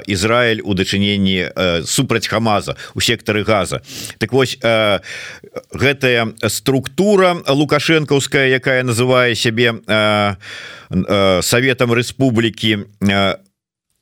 Ізраиль у дачыненні супраць хамаза у сектары газа. Так вось гэтая структура лукашэнкаўская якая называе сябе Саветам Рэспублікі у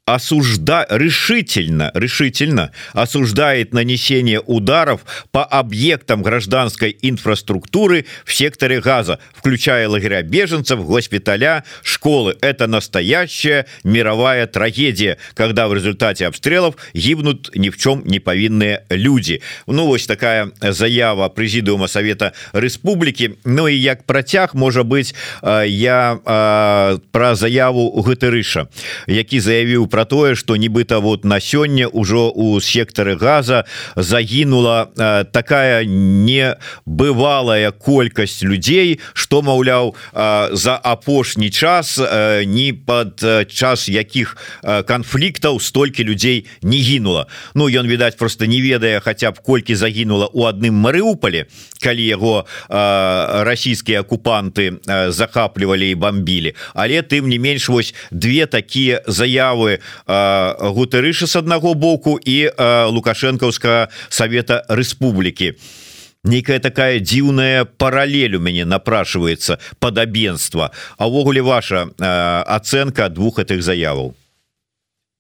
осужда решительно решительно осуждает нанесение ударов по объектам гражданской инфраструктуры в секторе газа включая лагеря беженцев госпиталя школы. Это настоящая мировая трагедия когда в результате обстрелов гибнут ни в чем не повинные люди. Ну вот такая заява президиума совета республики. Ну и як протяг может быть я про заяву гутырыша які заявіў про тое что нібыта вот на сёння ўжо у сектары газа загінула э, такая не бывалая колькасць людзей что маўляў э, за апошні час э, не под час якіх канфліктаў столькі людзей не гінула. Ну ён відаць просто не ведае хотя б колькі загінула у адным Марыуполе калі яго расійскія акупанты захаплівалі і бомбілі але тым не менш вось две такія заявы гутарыша с аднаго боку і лукашэнкаўскага совета Рэспублікі. Нейкая такая дзіўная паралель у мяне напрашивается падабенства а ўвогуле ваша ацэнка двух гэтых заяваў?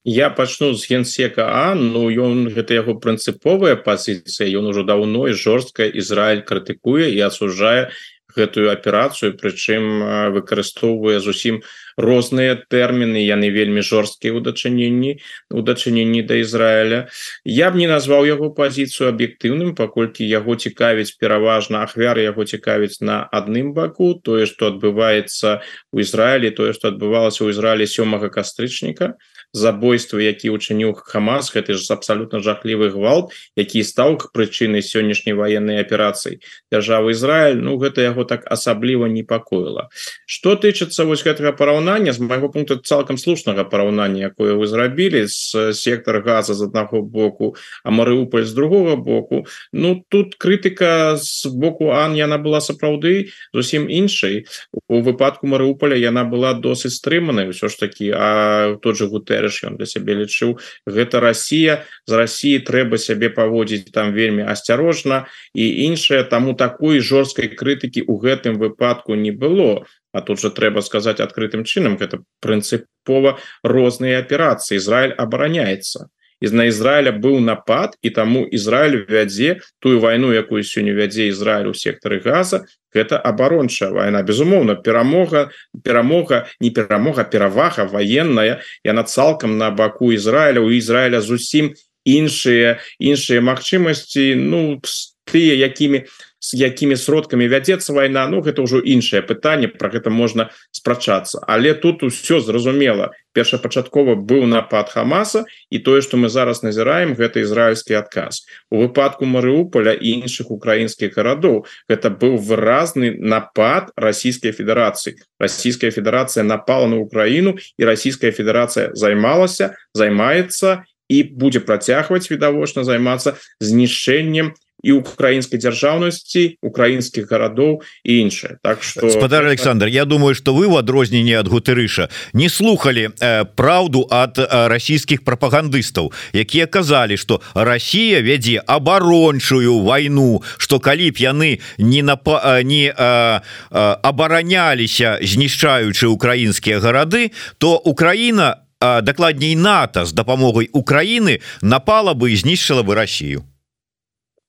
Я пачну з генсека А Ну ён гэта яго прынцыповая пазіцыя. Ён ужо даўно і жорстка Ізраиль крытыкуе і асужае гэтую аперацыю прычым выкарыстоўвае зусім розныя тэрміны яны вельмі жорсткія ў дачыненні у дачыненні да Ізраіля. Я б не назваў яго пазіцыю аб'ектыўным паколькі яго цікавіць пераважна ахвяры яго цікавіць на адным баку тое што адбываецца у Ізраілі тое што адбывалася ў Ізраілі сёмага кастрычніка забойствы які учыніў хамас гэты ж абсалютна жахлівы гвалт які стаў прычынай сённяшняй военной аперацыі. Дзяржавы Ізраиль Ну гэта яго так асабліва непакоіла. Что тычыцца вось гэтага параўнання з майго пункта цалкам слушнага параўнання якое вы зрабілі з сектор газа з аднаго боку а Марыуполь з другого боку Ну тут крытыка з боку Ан яна была сапраўды зусім іншай. У выпадку Марыуполя яна была досыць стрыманай ўсё ж таки а тот же гутер верыш ён для сябе лічыў. Гэта Россия з Россией трэба сябе паводзіць там вельмі асцярожна. І іншае таму такой жорсткай крытыкі у гэтым выпадку не было. А тут же трэба сказаць адкрытым чынам гэта прынцыпова розныя аперацыі. Ізраиль абараняецца из на Ізраіля быў напад і таму Ізраиль вядзе тую вайну якую сёння вядзе Ізраиль у сектары газа гэта абарончая вайна безумоўна перамога перамога не перамога перавага военная яна цалкам на баку Ізраіля у Ізраіля зусім іншыя іншыя магчымасці ну тыя якімі с якімі сродкамі вядзецца вайна Ну гэта ўжо іншае пытанне про гэта можна спрачацца. Але тут усё зразумела. Першапачаткова быў напад хамаса і тое что мы зараз назіраем гэта ізраильскі адказ. У выпадку Марыуполя і іншых украінскіх гарадоў гэта быў выразны напад Российской Федерации Российская Федерация напала на Украіну і Российская Федерация займалася займаецца і будзе працягваць відавочна займацца знішэннем і украінскай дзяржаўнасці украінскіх гарадоў і іншае так что спадар Александр Я думаю что вы в адрозненне ад гутырыша не слухали э, праўду ад э, расійскіх прапагандыстаў якія казалі что Россия вядзе абарончую войну что калі б яны не на э, не э, э, абараняліся знішчаючы украінскія гарады то Украина дакладней НАТО з дапамогай Украины напала бы і знішчыла бы Россию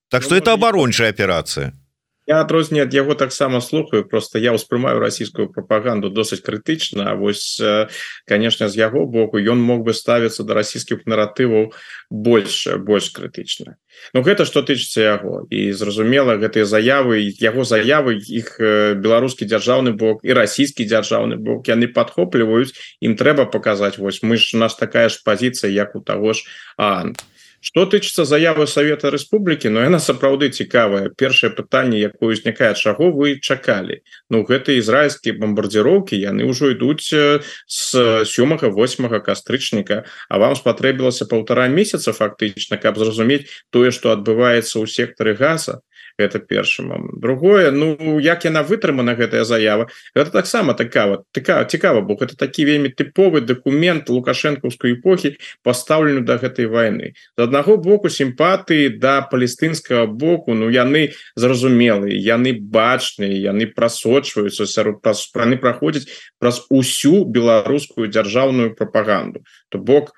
Так что ну, это абарончая аперацыя я адрозне ад яго таксама слухаю просто я ўспрымаю расійскую прапаганду досыць крытычна вось конечно з яго боку ён мог бы ставіцца до расійскіх наратываў больше больш крытычна Ну гэта что тычыцца яго і зразумела гэтыя заявы яго заявы іх беларускі дзяржаўны бок і расійскі дзяржаўны бок яны падхопліваюць ім трэба паказаць вось мы ж у нас такая ж пазіцыя як у таго ж ант что тычыцца заявы Савета Рэспублікі но яна сапраўды цікавая. Першае пытанне якое узнікае чаго вы чакалі. Ну гэта ізраильскія бомбардзіроўкі яны ўжо ідуць з сёмага 8 кастрычніка. А вам спатрэбілася полтора месяца фактычна каб зразумець тое что адбываецца ў сектары газа это першым другое Ну як яна вытрымана гэтая заява это таксама такая такая цікава бо это такі вельмі тыповы документ лукашэнкаўскай эпохі поставлены до гэтай войны з аднаго боку сімпатыі да палестынскага боку Ну яны зразумелыя яны бачныя яны прасочваюцца сярод праз страны праходзяць праз усю беларускую дзяржаўную прапаганду. То бок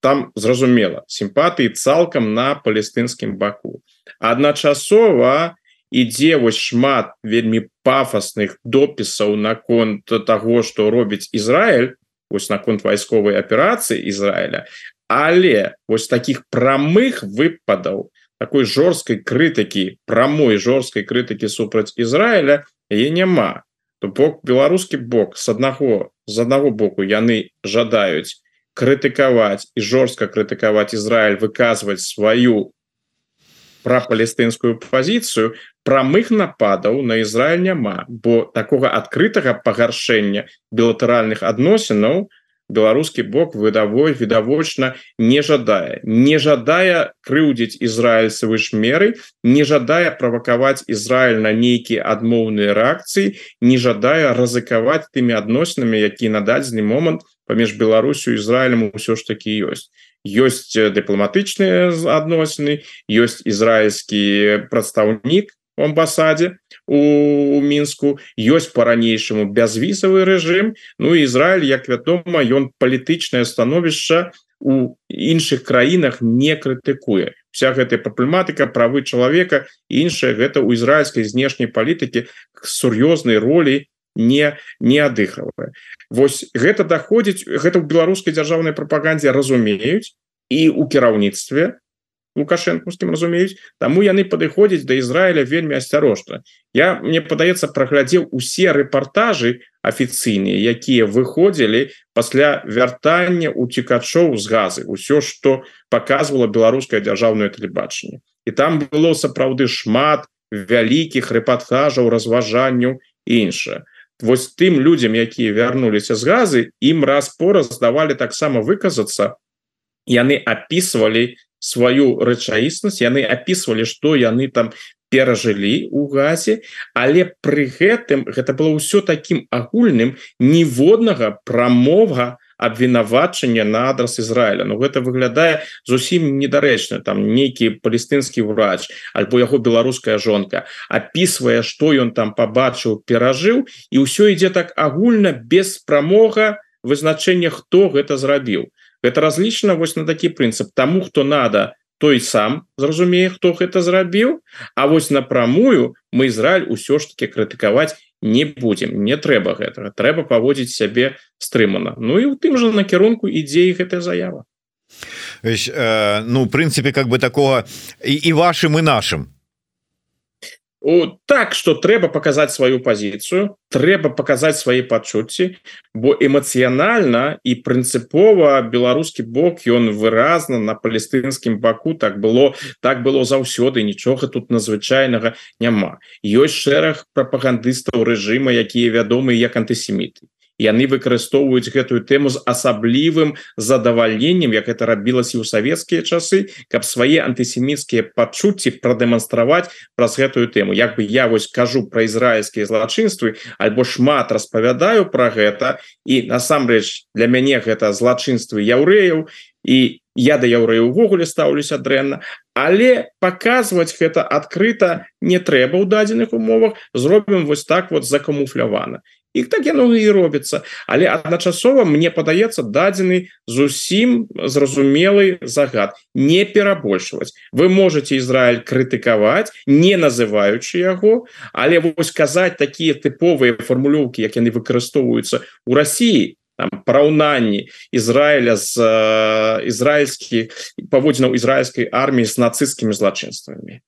там зразумела сімпатыі цалкам на палестынскім баку адначасова ідзе вось шмат вельмі пафосных допісаў наконт того что робіць Ізраиль вось наконт вайсковай аперацыі Ізраіля. Але вось таких прамых выпадаў такой жорсткай крытыкі прамой жорсткай крытыкі супраць Ізраіля яе няма. То бок беларускі бок с аднаго з аднаго боку яны жадаюць крытыкаваць і жорстка крытыкаваць Ізраиль выказваць сваю про палестынскую пазіцыю прамых нападаў на Ізраиль няма бо такого адкрытага пагаршэння білатэральных адносінаў беларускі бок выдавой відавочна не жадае. Не жадае крыўдзіць ізраильцевы ж меры не жадае правакаваць Ізраиль на нейкія адмоўныя рэакцыі не жадае рызыкаваць тымі адносінамі які на дадзены момант паміж Беларусю Ізраілем ўсё ж таки ёсць ёсць дыпламатычныя адносіны ёсць ізраильскі прадстаўнік у амбасадзе у мінску ёсць по-ранейшаму бязвісавы рэжым Ну Ізраиль як вядома ён палітычнае становішча у іншых краінах не крытыкуе вся гэтая праблематыка правы чалавека іншая гэта ў ізраильскай знешняй палітыкі сур'ёзнай ролі не не адыхавае Вось гэта даходзіць гэта ў беларускай дзяржаўнай прапагандзе разумеюць і у кіраўніцтве лукашэнкаўскім разумеюць. Таму яны падыходзяць да Ізраіля вельмі асцярожна. Я мне падаецца праглядзеў усе рэпартажы афіцыйныя якія выходзілі пасля вяртання уцікачоў з газы. Ўсё што показывала беларускае дзяржаўнае тэлебачанне. І там было сапраўды шмат вялікіх рэпартажаў разважанняў іншае вось тым людям якія вярнуліся з газы ім раз-пораз здавалі таксама выказацца. Яны опісывалі сваю рэчаіснасць яны опісвалі что яны там перажылі у газе але пры гэтым гэта было ўсё таким агульным ніводнага прамога абвінавачання на адрас Ізраіля Ну гэта выглядае зусім недарэчна. Там нейкі палестынскі врач альбо яго беларуская жонка опісвае что ён там побачыў перажыў і ўсё ідзе так агульна без прамога вызначэння хто гэта зрабіў. Это разлічана вось на такі прынцып. Тому хто надо той сам зразумее хто гэта зрабіў А вось напрамую мы Ізраиль усё ж таки крытыкаваць не будем не трэба гэтага. Трэба паводзіць сябе стрымана. Ну і у тым же накірунку ідзеі гэтая заява. Э, ну прынцыпе как бы такого і, і вашим і нашим у так что трэба показать сваю позицию трэба показать свои пачуцці бо эмацыянальна і прынцыпова беларускі бок ён выразна на палестынскім баку так было так было заўсёды нічога тут надзвычайнага няма. Ёсць шэраг прапагандыстаў рэжыма якія вядомы як антысеміты яны выкарыстоўваюць гэтую тэму з асаблівым задавальненнем як это рабілася ў савецкія часы каб свае антысеміцкія пачуцці прадэманстраваць праз гэтую тэму як бы я вось кажу про ізраильскія злачынствы альбо шмат распавядаю про гэта і насамрэч для мяне гэта злачынствы яўрэяў і я да яўрэю увогуле стаўлюся дрэнна але показваць гэта адкрыта не трэба ў дадзеных умовах зробім вось так вот закамуфлявана і так яно і робіцца але адначасова мне падаецца дадзены зусім зразумелый загад. Не перабольшваць. Вы можете Ізраиль крытыкаваць не называючы яго але вось казаць такія тыповыя фармулёўкі як яны выкарыстоўваюцца у Росіі параўнанні Ізраіля з э, ізраільскі паводзінаў ізраільскай арміі з нацысцкімі злачынствамі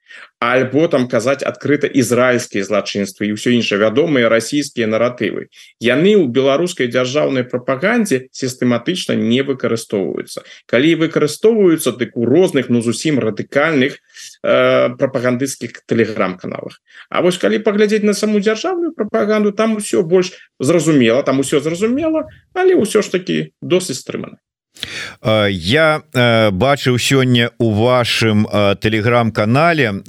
альбо там казаць адкрыта ізраільскія злачынствы і ўсё іншае вядомыя расійскія наратывы. Яны ў беларускай дзяржаўнай прапагандзе сістэматычна не выкарыстоўваюцца. Калі выкарыстоўваюцца дык у розных ну зусім радыкальных э, прапагандысцкіх тэлеграм-каналах. А вось калі паглядзець на саму дзяржаўную прапаганду там усё больш зразумела там усё зразумела але ўсё ж таки досыць стрымана я бачыў сёння у вашым телеграм-канале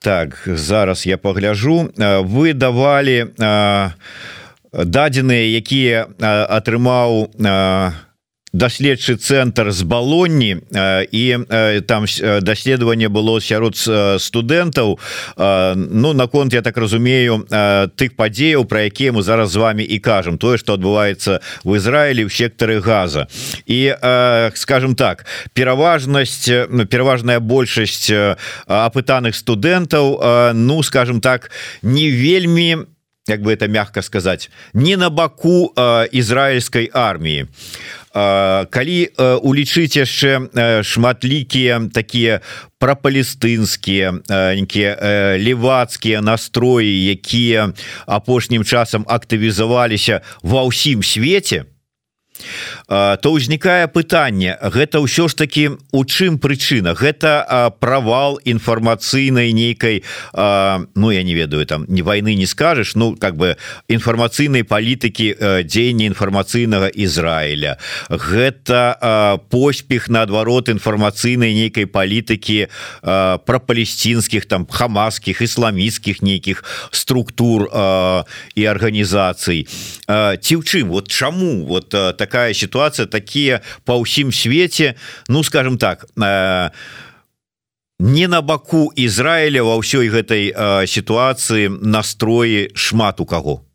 так зараз я пагляжу. Вы давалі дадзеныя якія атрымаў на даследчы цэнтр з балонні і там даследаванне было сярод студэнтаў Ну наконт я так разумею тых падзеяў про якія мы зараз з вами і кажам. Тое что адбываецца в Ізраілі в сектары газа. І скажем так пераважнасць пераважная большасць апытаных студэнтаў ну скажем так не вельмі як бы это мягко сказать не на баку ізраильской армии а калі улічыць яшчэ шматлікія такія прапалістынскія нейкія левацкія настроі якія апошнім часам актывізаваліся ва ўсім свеце то ўзнікае пытанне гэта ўсё ж таки у чым прычына? Гэта правал інфармацыйнай нейкай Ну я не ведаю там не войны не скажешь Ну как бы інфармацыйнай палітыкі дзеяння інфармацыйнага Ізраіля. Гэта поспех наадварот інфармацыйнай нейкай палітыкі про палесцінскіх там хамасскіх ісламіцкіх нейкіх структур і арганізацый. Ці ў чым? Вот чаму? Вот так такая ситуация такие по ўсім свете ну скажем так э, не на баку Ізраіля ва ўсёй гэтай э, ситуации настроі шмат у кого.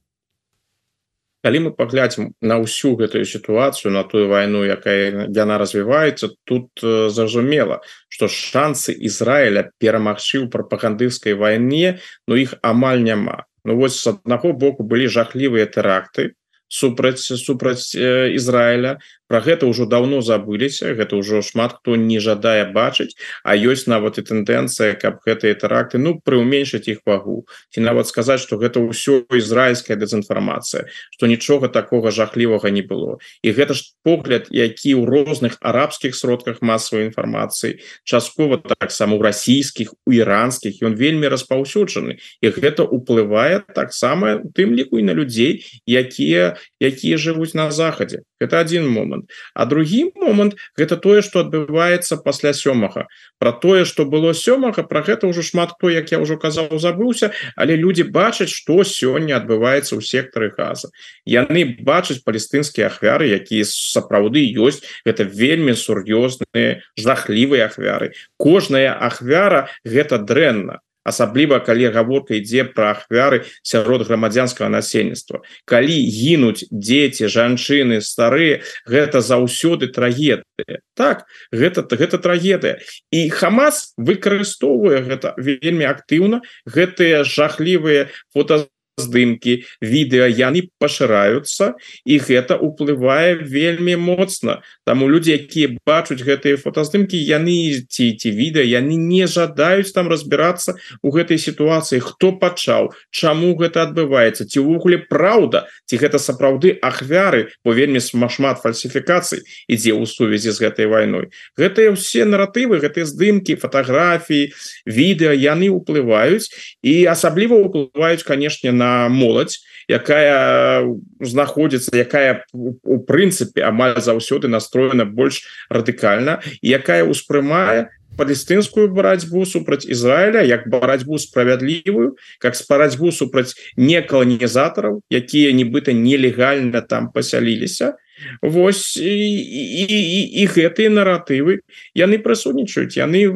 Калі мы паглядзім на ўсю гэтую сітуацыю на тую вайну якая яна развіваецца тут э, зразумела что шансы Ізраіля перамагчы ў прапагандыскай вайне но іх амаль няма Ну вось с аднаго боку былі жахлівыя тэракты супраць супраць Ізраіля про гэта ўжо давно забыліся гэта ўжо шмат хто не жадае бачыць А ёсць нават і тэндэнцыя каб гэтыя тэракты ну прыуменьшыць іх вагу. Ці нават сказаць что гэта ўсё ізраильская дэзінфармацыя что нічога такого жахлівага не было. І гэта ж погляд які ў розных арабскіх сродках масавай інфармацыі часткова таксама у расійскіх у іранскіх ён вельмі распаўсюджаны. І гэта уплывае таксама тым ліку і на людзей якія якія жывуць на захадзе. Это один момант а другі момант гэта тое что адбываецца пасля сёмага. Про тое что было сёмага про гэта ўжо шмат хто як я ўжо казаў забыўся але люди бачаць что сёння адбываецца ў сектары газа. Яны бачаць палестынскія ахвяры якія сапраўды ёсць. Это вельмі сур'ёзныя жахлівыя ахвяры. Кожная ахвяра гэта дрэнна асабліва калі гаворка ідзе пра ахвяры сярод грамадзянскага насельніцтва. Калі гінуць дзеці жанчыны старыя гэта заўсёды трагедыя. Так гэта гэта трагедыя. І хамас выкарыстоўвае гэта вельмі актыўна гэтыя жахлівыя фото здымки відэа яны пашыраюцца і гэта уплывае вельмі моцна. Таму людзі якія бачуць гэтыя фотаздымки яны ці ці відэа яны не жадаюць там разбірацца у гэтай сітуацыі хто пачаў чаму гэта адбываецца ці ўвогуле праўда ці гэта сапраўды ахвяры бо вельмі шмат фальсіфікацый ідзе ў сувязі з гэтай вайной. Гэтыя ўсе наратывы гэтыя здымки фотаграфіі відэа яны ўплываюць і асабліва ўплываюць канешне на на моладзь якая знаходзіцца якая у прынцыпе амаль заўсёды настроена больш радыкальна якая ўспрымае палестынскую барацьбу супраць Ізраіля як барацьбу справядлівую как с барацьбу супраць не каланізатараў якія нібыта нелегальна там пасяліліся Вось і, і, і, і гэтыя наратывы. Яны прысутнічаюць яны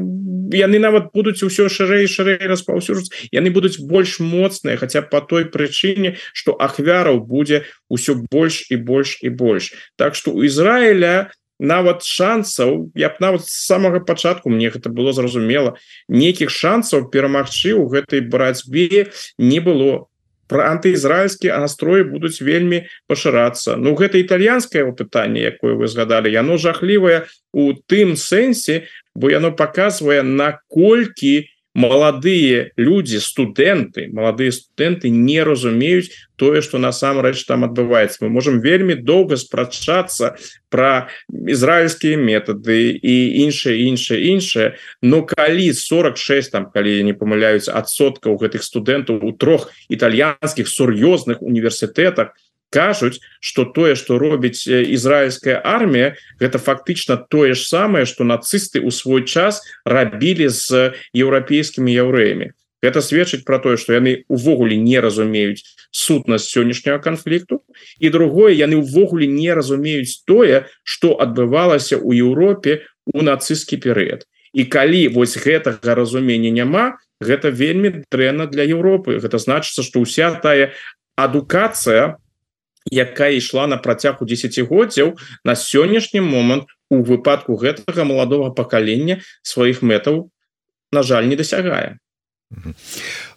яны нават будуць усё шырэй шырэй распаўсюджаць яны будуць больш моцныя хаця по той прычыне что ахвяраў будзе ўсё больш і больш і больш. Так что у Ізраіля нават шансаў я б нават з самага пачатку мне гэта было зразумела нейкіх шансаў перамагчы ў гэтай барацьбе не было про антыізраильскі настроі будуць вельмі пашырацца. Ну гэта італьянскае пытанне якое вы згадали яно жахлівае у тым сэнсе бо яно показвае наколькі у маладыя люди студэнты маладыя студэнты не разумеюць тое что насамрэч там адбываецца мы можем вельмі доўга спрачацца про ізраильскія методы і іншае іншае іншае но калі 46 там калі не памыляюць адсоткаў гэтых студэнтаў у трох італьянскіх сур'ёзных універсітэтах то кажуць что тое что робіць ізраильская армія гэта фактычна тое ж самае что нацысты у свой час рабілі з еўрапейскімі яўрэямі это сведчыць про тое что яны увогуле не разумеюць сутнасць сённяшняга канфлікту і другое яны ўвогуле не разумеюць тое что адбывалася у Еўропе у нацысцкі перыяд і калі вось гэтага разумення няма гэта вельмі дрэнна для Еўропы гэта значыцца что ўся тая адукацыя у якая ішла на працягу десятгоддзяў на сённяшні момант у выпадку гэтага маладога пакалення сваіх мэтаў на жаль не дасягае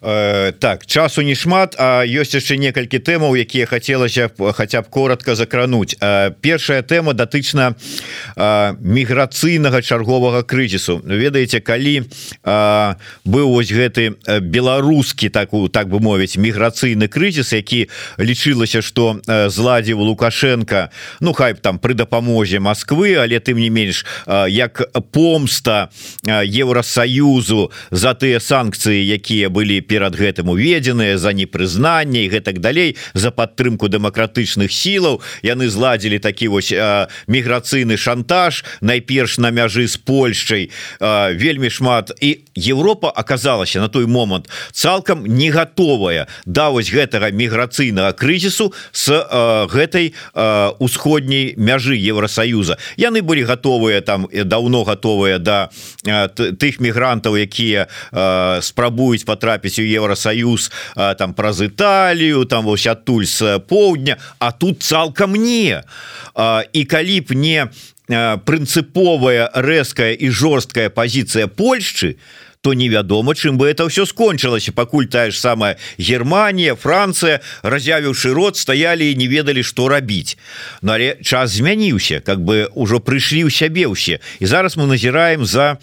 Э, так часу не шмат а ёсць яшчэ некалькі тэмаў якія хацелася хаця б коротко закрануць э, першая тэма датычна э, міграцыйнага чарговага крызісу. Ведаеце калі быў вось гэты беларускі такую так бы мовіць міграцыйны крызіс які лічылася что зладзіў лукашенко ну хай там пры дапамозе Москвы але тым не менш як помста Еўросаюзу за тыя санкцыі якія былі перад гэтым уведзеныя за непрызнанне і гэтак далей за падтрымку дэмакратычных сілаў. Яны зладзілі такі вось міграцыйны шантаж найперш на мяжы з Польшчай. Вельмі шмат. І Европа аказалася на той момант цалкам не готовая да вось гэтага міграцыйнага крызісу с гэтай усходняй мяжы Евросаюза яны былі готовыя там давно готовыя да тых мігрантаў якія спрабуюць спрабуюць потрапіць у Еўросаюз там праз Італію там вось адтуль з поўдня а тут цалкам не і калі б не прынцыповая рэзкая і жорсткая пазіцыя Польшчы то то невядома чым бы это все скончылася пакуль тая ж самая Германія Францыя разявіўшы рот стаялі і не ведалі что рабіць. Но але час змяніўся как бы ўжо прыйшлі ў сябе ўсе. І зараз мы назіраем за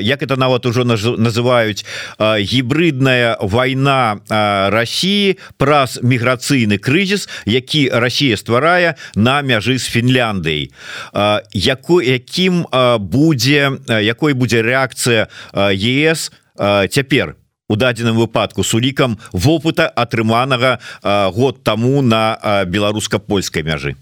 як это нават ужо называюць гібридная война России праз міграцыйны крызіс які Россия стварае на мяжы з Фінляндыяй. Якой якім будзе якой будзе реакцыя е ЕС цяпер у дадзеным выпадку с улікам вопыта атрыманага год таму на беларуска-польскай мяжы.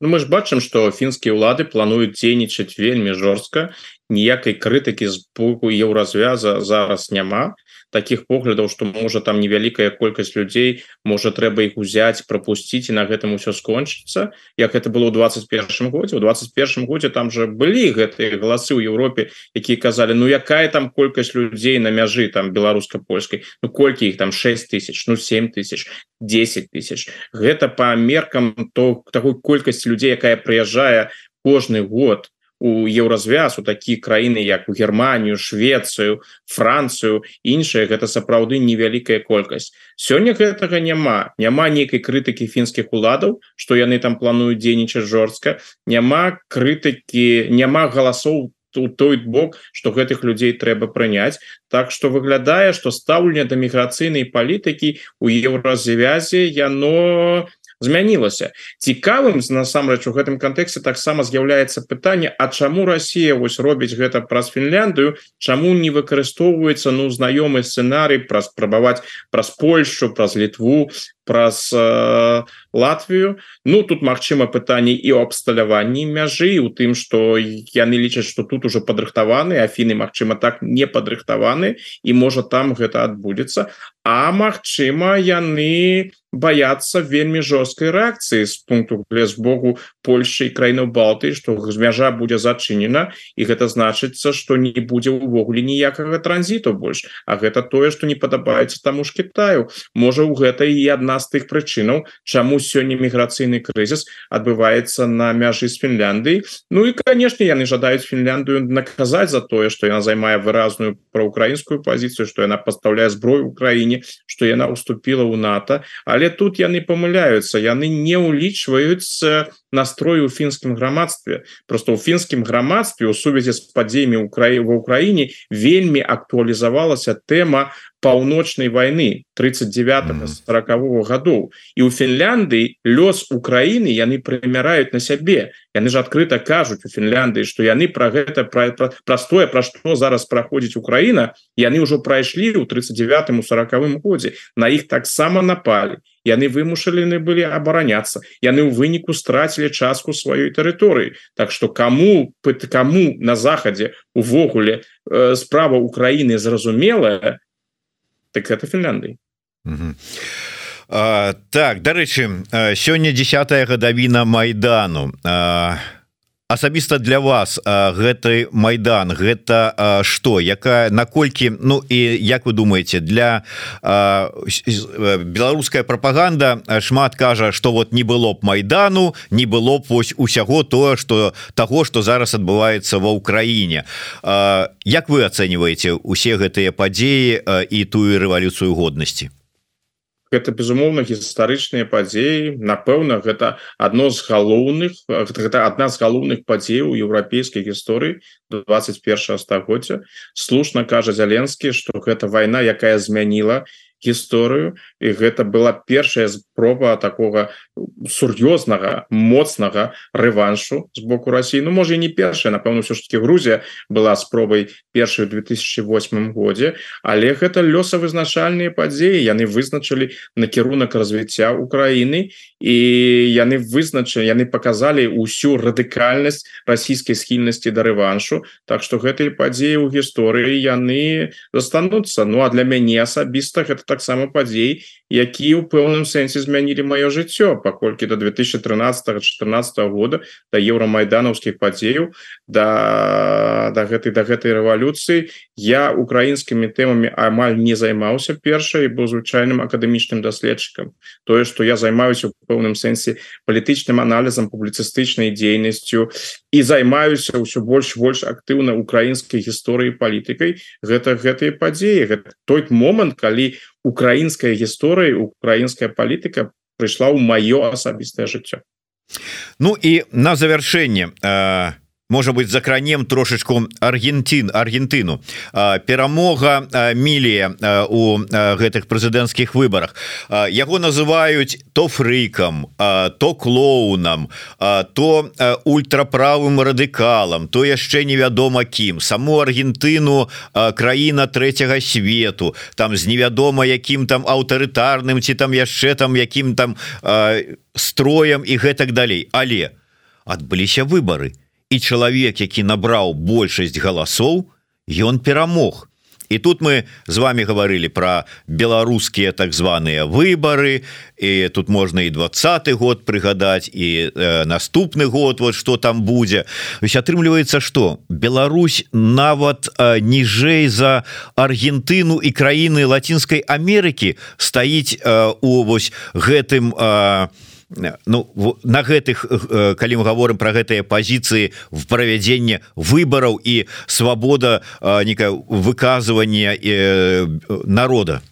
Ну, мы ж бачым что фінскія ўлады плануюць дзейнічаць вельмі жорстка ніякай крытыкі з боку еўразвяза зараз няма таких поглядаў что можа там невялікая колькасць людзей можа трэба их узять пропусціць і на гэтым усё скончыцца як это было у 21 годзе у 21 годзе там же былі гэтыя галасы ў Европе якія казалі Ну якая там колькасць людзей на мяжы там беларуска-польскай Ну колькі іх там? 6 тысяч ну 7 тысяч 10 тысяч гэта по меркам то такой колькасці людзей якая прыязджае кожны год у еўразвяз у такія краіны як у Германію Швецыю Францыю іншыя гэта сапраўды невялікая колькасць. Сёння гэтага няма. Няма нейкай крытыкі фінскіх уладаў што яны там плануюць дзейнічаць жорстка. Няма крытыкі няма галасоў у той бок что гэтых людзей трэба прыняць. Так что выглядае что стаўленне да міграцыйнай палітыкі у еўразвязе яно змянілася. Цікавым насамрэч у гэтым кантэксце таксама з'яўляецца пытанне А чаму Россия вось робіць гэта праз Фінляндыю Чаму не выкарыстоўваецца ну знаёмы сцэнарый праз спрабаваць праз Польшу праз літву праз э, Латвію Ну тут Мачыма пытанне і ў абсталяванні мяжы у тым что яны лічаць что тут уже падрыхтаваны Афіны Мачыма так не падрыхтаваны і можа там гэта адбудзецца А Мачыма яны баяцца вельмі жорсткай рэакцыі з пункту лес Богу Польши краіну Балты что мяжа будзе зачынена і гэта значыцца что не будзе увогуле ніякага транзіту больш А гэта тое что не падабаецца таму ж Китаю. Можа у гэта і адна з тых прычынаў чаму сёння міграцыйны крызіс адбываецца на мяжы з Фінляндыі Ну і канешне яны жадаюць Фінляндыю наказаць за тое что яна займае выразную праукраінскую пазіцыю что яна пастаўляе зброю ў краіне что яна уступила ў НАТО. Але тут яны памыляются яны не ўлічваюцца настрою у фінскім грамадстве. Просто у фінскім грамадстве у сувязі з падзеямі Украі ва ўкраіне вельмі актуалізавалася тэма паўночнай войны 39 40 -го гадоў. І у Фінляндыі лёс Украіны яны прымяраюць на сябе. Яны ж адкрыта кажуць у Фінляндыі что яны про гэта пра, пра, простое пра што зараз праходзіць Украіна яны ўжо прайшлі ў 39 40 годзе. На іх таксама напалі. Яны вымушалены былі абараняцца. Яны ў выніку страцілі частку сваёй тэрыторыі. Так что кому кому на захадзе увогуле э, справа Украіны зразумелая так это Фінляндыі так дарэчы сёння 10 гадавіна майдану. А асабіста для вас гэты майдан гэта что якая наколькі Ну і як вы думаете для беларуская пропаганда шмат кажа что вот не было б майдану не было б вось усяго то что того что зараз адбываецца ва ўкраіне. Як вы ацэньваеце усе гэтыя падзеі і тую рэвалюцыю годнасці гэта безумоўна гістарычныя падзеі. Напэўна гэта одно з галоўных гэта одна з галоўных падзеяў еўрапейскай гісторыі 21 стагоддзя. Слушна кажа зяленскі что гэта вайна якая змяніла гісторыю і гэта была першая спроба такого сур'ёзнага моцнага рэваншу з боку Росіі Ну можа не першая напэўна все ж таки Грузія была спробай першай 2008 годзе. Але гэта лёсавызначальныя падзеі. Яны вызначылі накірунак развіцця Украіны. І яны вызначылі яны показалі ўсю радыкальнасць расійскай схільнасці да рэваншу. Так что гэтыя падзеі ў гісторыі яны застануцца. Ну а для мяне асабіста гэта таксама падзей які ў пэўным сэнсе змянілі маё жыццё паколькі до 2013 14 года да еўрамайданаўскіх падзеяў да да гэтай да гэтай рэвалюцыі я украінскімі тэмамі амаль не займаўся першай быў звычайным акадэмічным даследчыкам. Тое что я займаюся у пэўным сэнсе палітычным аналізам публіцыстычнай дзейнасцю і займаюся ўсё больш больш актыўна украінскай гісторыі палітыкай гэта гэтыя падзеі гэта той момант калі украінская гісторыя украінская палітыка прыйшла ў маё асабістае жыццё Ну і на завяршэнне э, можа быть закранем трошечку Аргентин Аргентыну. Перамога мілія у гэтых прэзідэнцкіх выборах яго называюць то фрыкам то клоунам то ультраправым радыкалам то яшчэ невядома кім. Саму Аргентыну краіна третьяга свету там з невядома якім там аўтарытарным ці там яшчэ там якім там строем і гэтак далей. Але адбыліся выборы і і чалавек які набраў большасць галасоў ён перамог. І тут мы з вами говорили про беларускія так званыя выборы і тут можна і двадцатый год прыгадаць і э, наступны год вот что там будзе. Ось атрымліваецца что Беларусь нават э, ніжэй за Аргентыну і краіны лацінскай Амерыкі стаіць э, у вось гэтым у э, Ну на гэтых э, калі мы говорим про гэтыя позиции в правядзенне выбораў і свабода некое выказывание э, народа.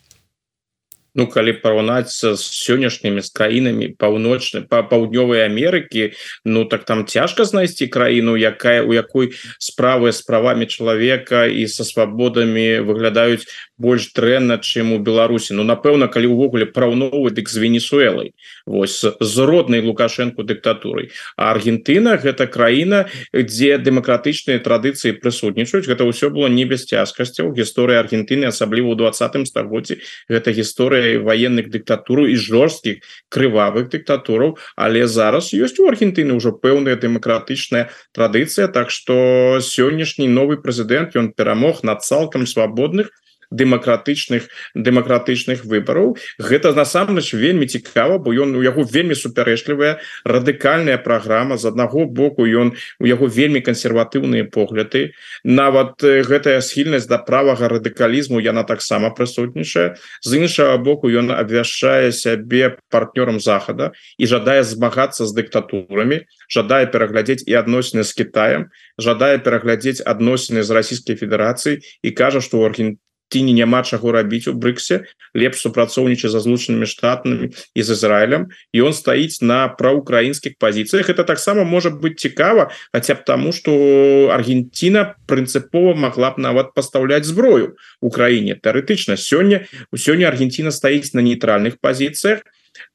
Ну калі параўнаць з сённяшнімі з краінамі паўночнай па паўднёвай Амерыкі Ну так там цяжка знайсці краіну якая у якой справы з правамі чалавека і са свабодамі выглядаюць больш дрэнна чым у Беларусі. Ну напэўна калі увогуле параўноўваць дык з Венесуэлай Вось з роднай лукашэнку дыктатурай. Аргентына гэта краіна дзе дэмакратычныя традыцыі прысутнічаюць. Гэта ўсё было не без цяжкасцяў. Гісторыя Аргентыны асабліва ў двадцатым стагоддзі гэта гісторыя военных дыктатураў і жорсткіх крывавых дыктатураў. Але зараз ёсць у Аргентыны ўжо пэўная дэмакратычная традыцыя. Так что сённяшні новый прэзідэнт ён перамог над цалкам свабодных дэмакратычных дэмакратычных выбараў. Гэта насамрэч вельмі цікава бо ён у яго вельмі супярэчлівая радыкальная праграма. З аднаго боку ён у яго вельмі кансерватыўныя погляды. Нават гэтая схільнасць да правага радыкалізму яна таксама прысутнічае. З іншага боку ён абвяшчае сябе партнёрам захада і жадае змагацца з дыктатурамі жадае пераглядзець і адносіны з Китаем жадае пераглядзець адносіны з расійскай Федэрацыі і кажа што у Аргентине Палесціне няма чаго рабіць у брыксе лепш супрацоўнічаць за злучанымі штатнымі і з Ізраілем. І он стаіць на праўкраінскіх пазіцыях. Это таксама можа быть цікава хаця б таму что Аргентина прынцыпова могла б нават пастаўляць зброю Украіне тэарэтычна сёння сёння Аргентина стаіць на нейтральных пазіцыях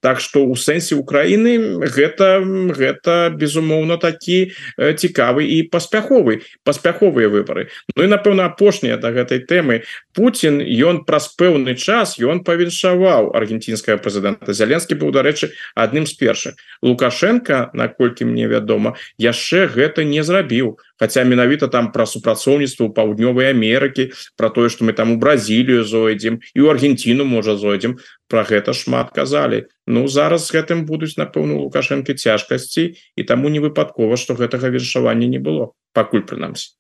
Так что у сэнсе Украины гэта гэта безумоўно такі э, цікавы і паспяховы паспяховыя выборы Ну і напэўна апошняя до гэтай темы Путін ён праз пэўны час ён павіншаваў аргентинская прэзідэнта. Зяленскі быў дарэчы адным з першых. Лукашенко наколькі мне вядома яшчэ гэта не зрабіў. Хаця менавіта там пра супрацоўніцтва паўднёвай Амерыкі про тое что мы там у Бразілію зойдзем і у Аргентину можа зойдзем про гэта шмат казалі. Ну зараз з гэтым будуць напэўна лукашэнкі цяжкасці і таму не выпадкова што гэтага вершавання не было пакуль прынамсі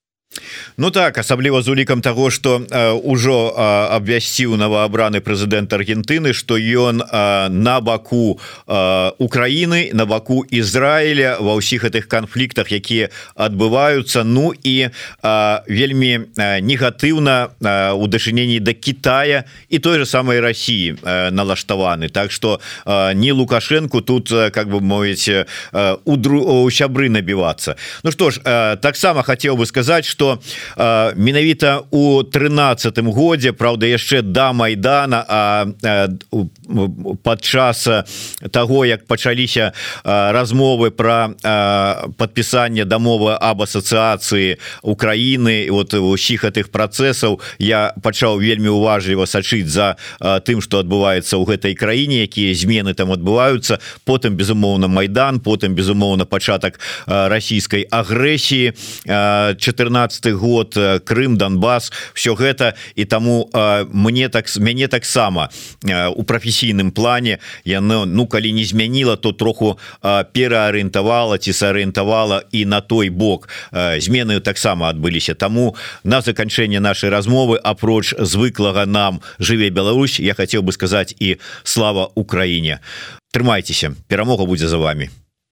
Ну так асабліва з улікам того что ўжо абвясціў новоабраны прэзідэнт Аргентыны что ён а, на баку Украіны на баку Ізраіля ва ўсіх гэтых канфліктах якія адбываюцца. Ну і а, вельмі негатыўна у дачыненні да Китая і той же самой России налаштаваны. Так что не лукашенко тут как бы мовіць у дру сябры набівацца. Ну что ж таксама хотел бы сказать что что э, менавіта у тринадцатым годзе Праўда яшчэ да майдана а э, падчас того як пачаліся э, размовы про э, подпісанне дамовы об асацыяцыі Украіны вот усіх гэтых працэсаў я пачаў вельмі уважліва сачыць за э, тым что адбываецца ў гэтай краіне якія змены там адбываюцца. Потым безумоўна майдан потым безумоўна пачатак э, расійскай агрэсіі. Э, 14 17 год э, Крым Донбас все гэта. І таму э, мне так мяне таксама э, у прафесійным плане яно ну калі не змяніла то троху пераарыентавала ці сарыентавала і на той бок. Змены таксама адбыліся. Таму на заканчэнне нашай размовы апроч звыклага нам жыве Беларусь я хотел бы сказать і слава Украіне трымайцеся перамога будзе за вами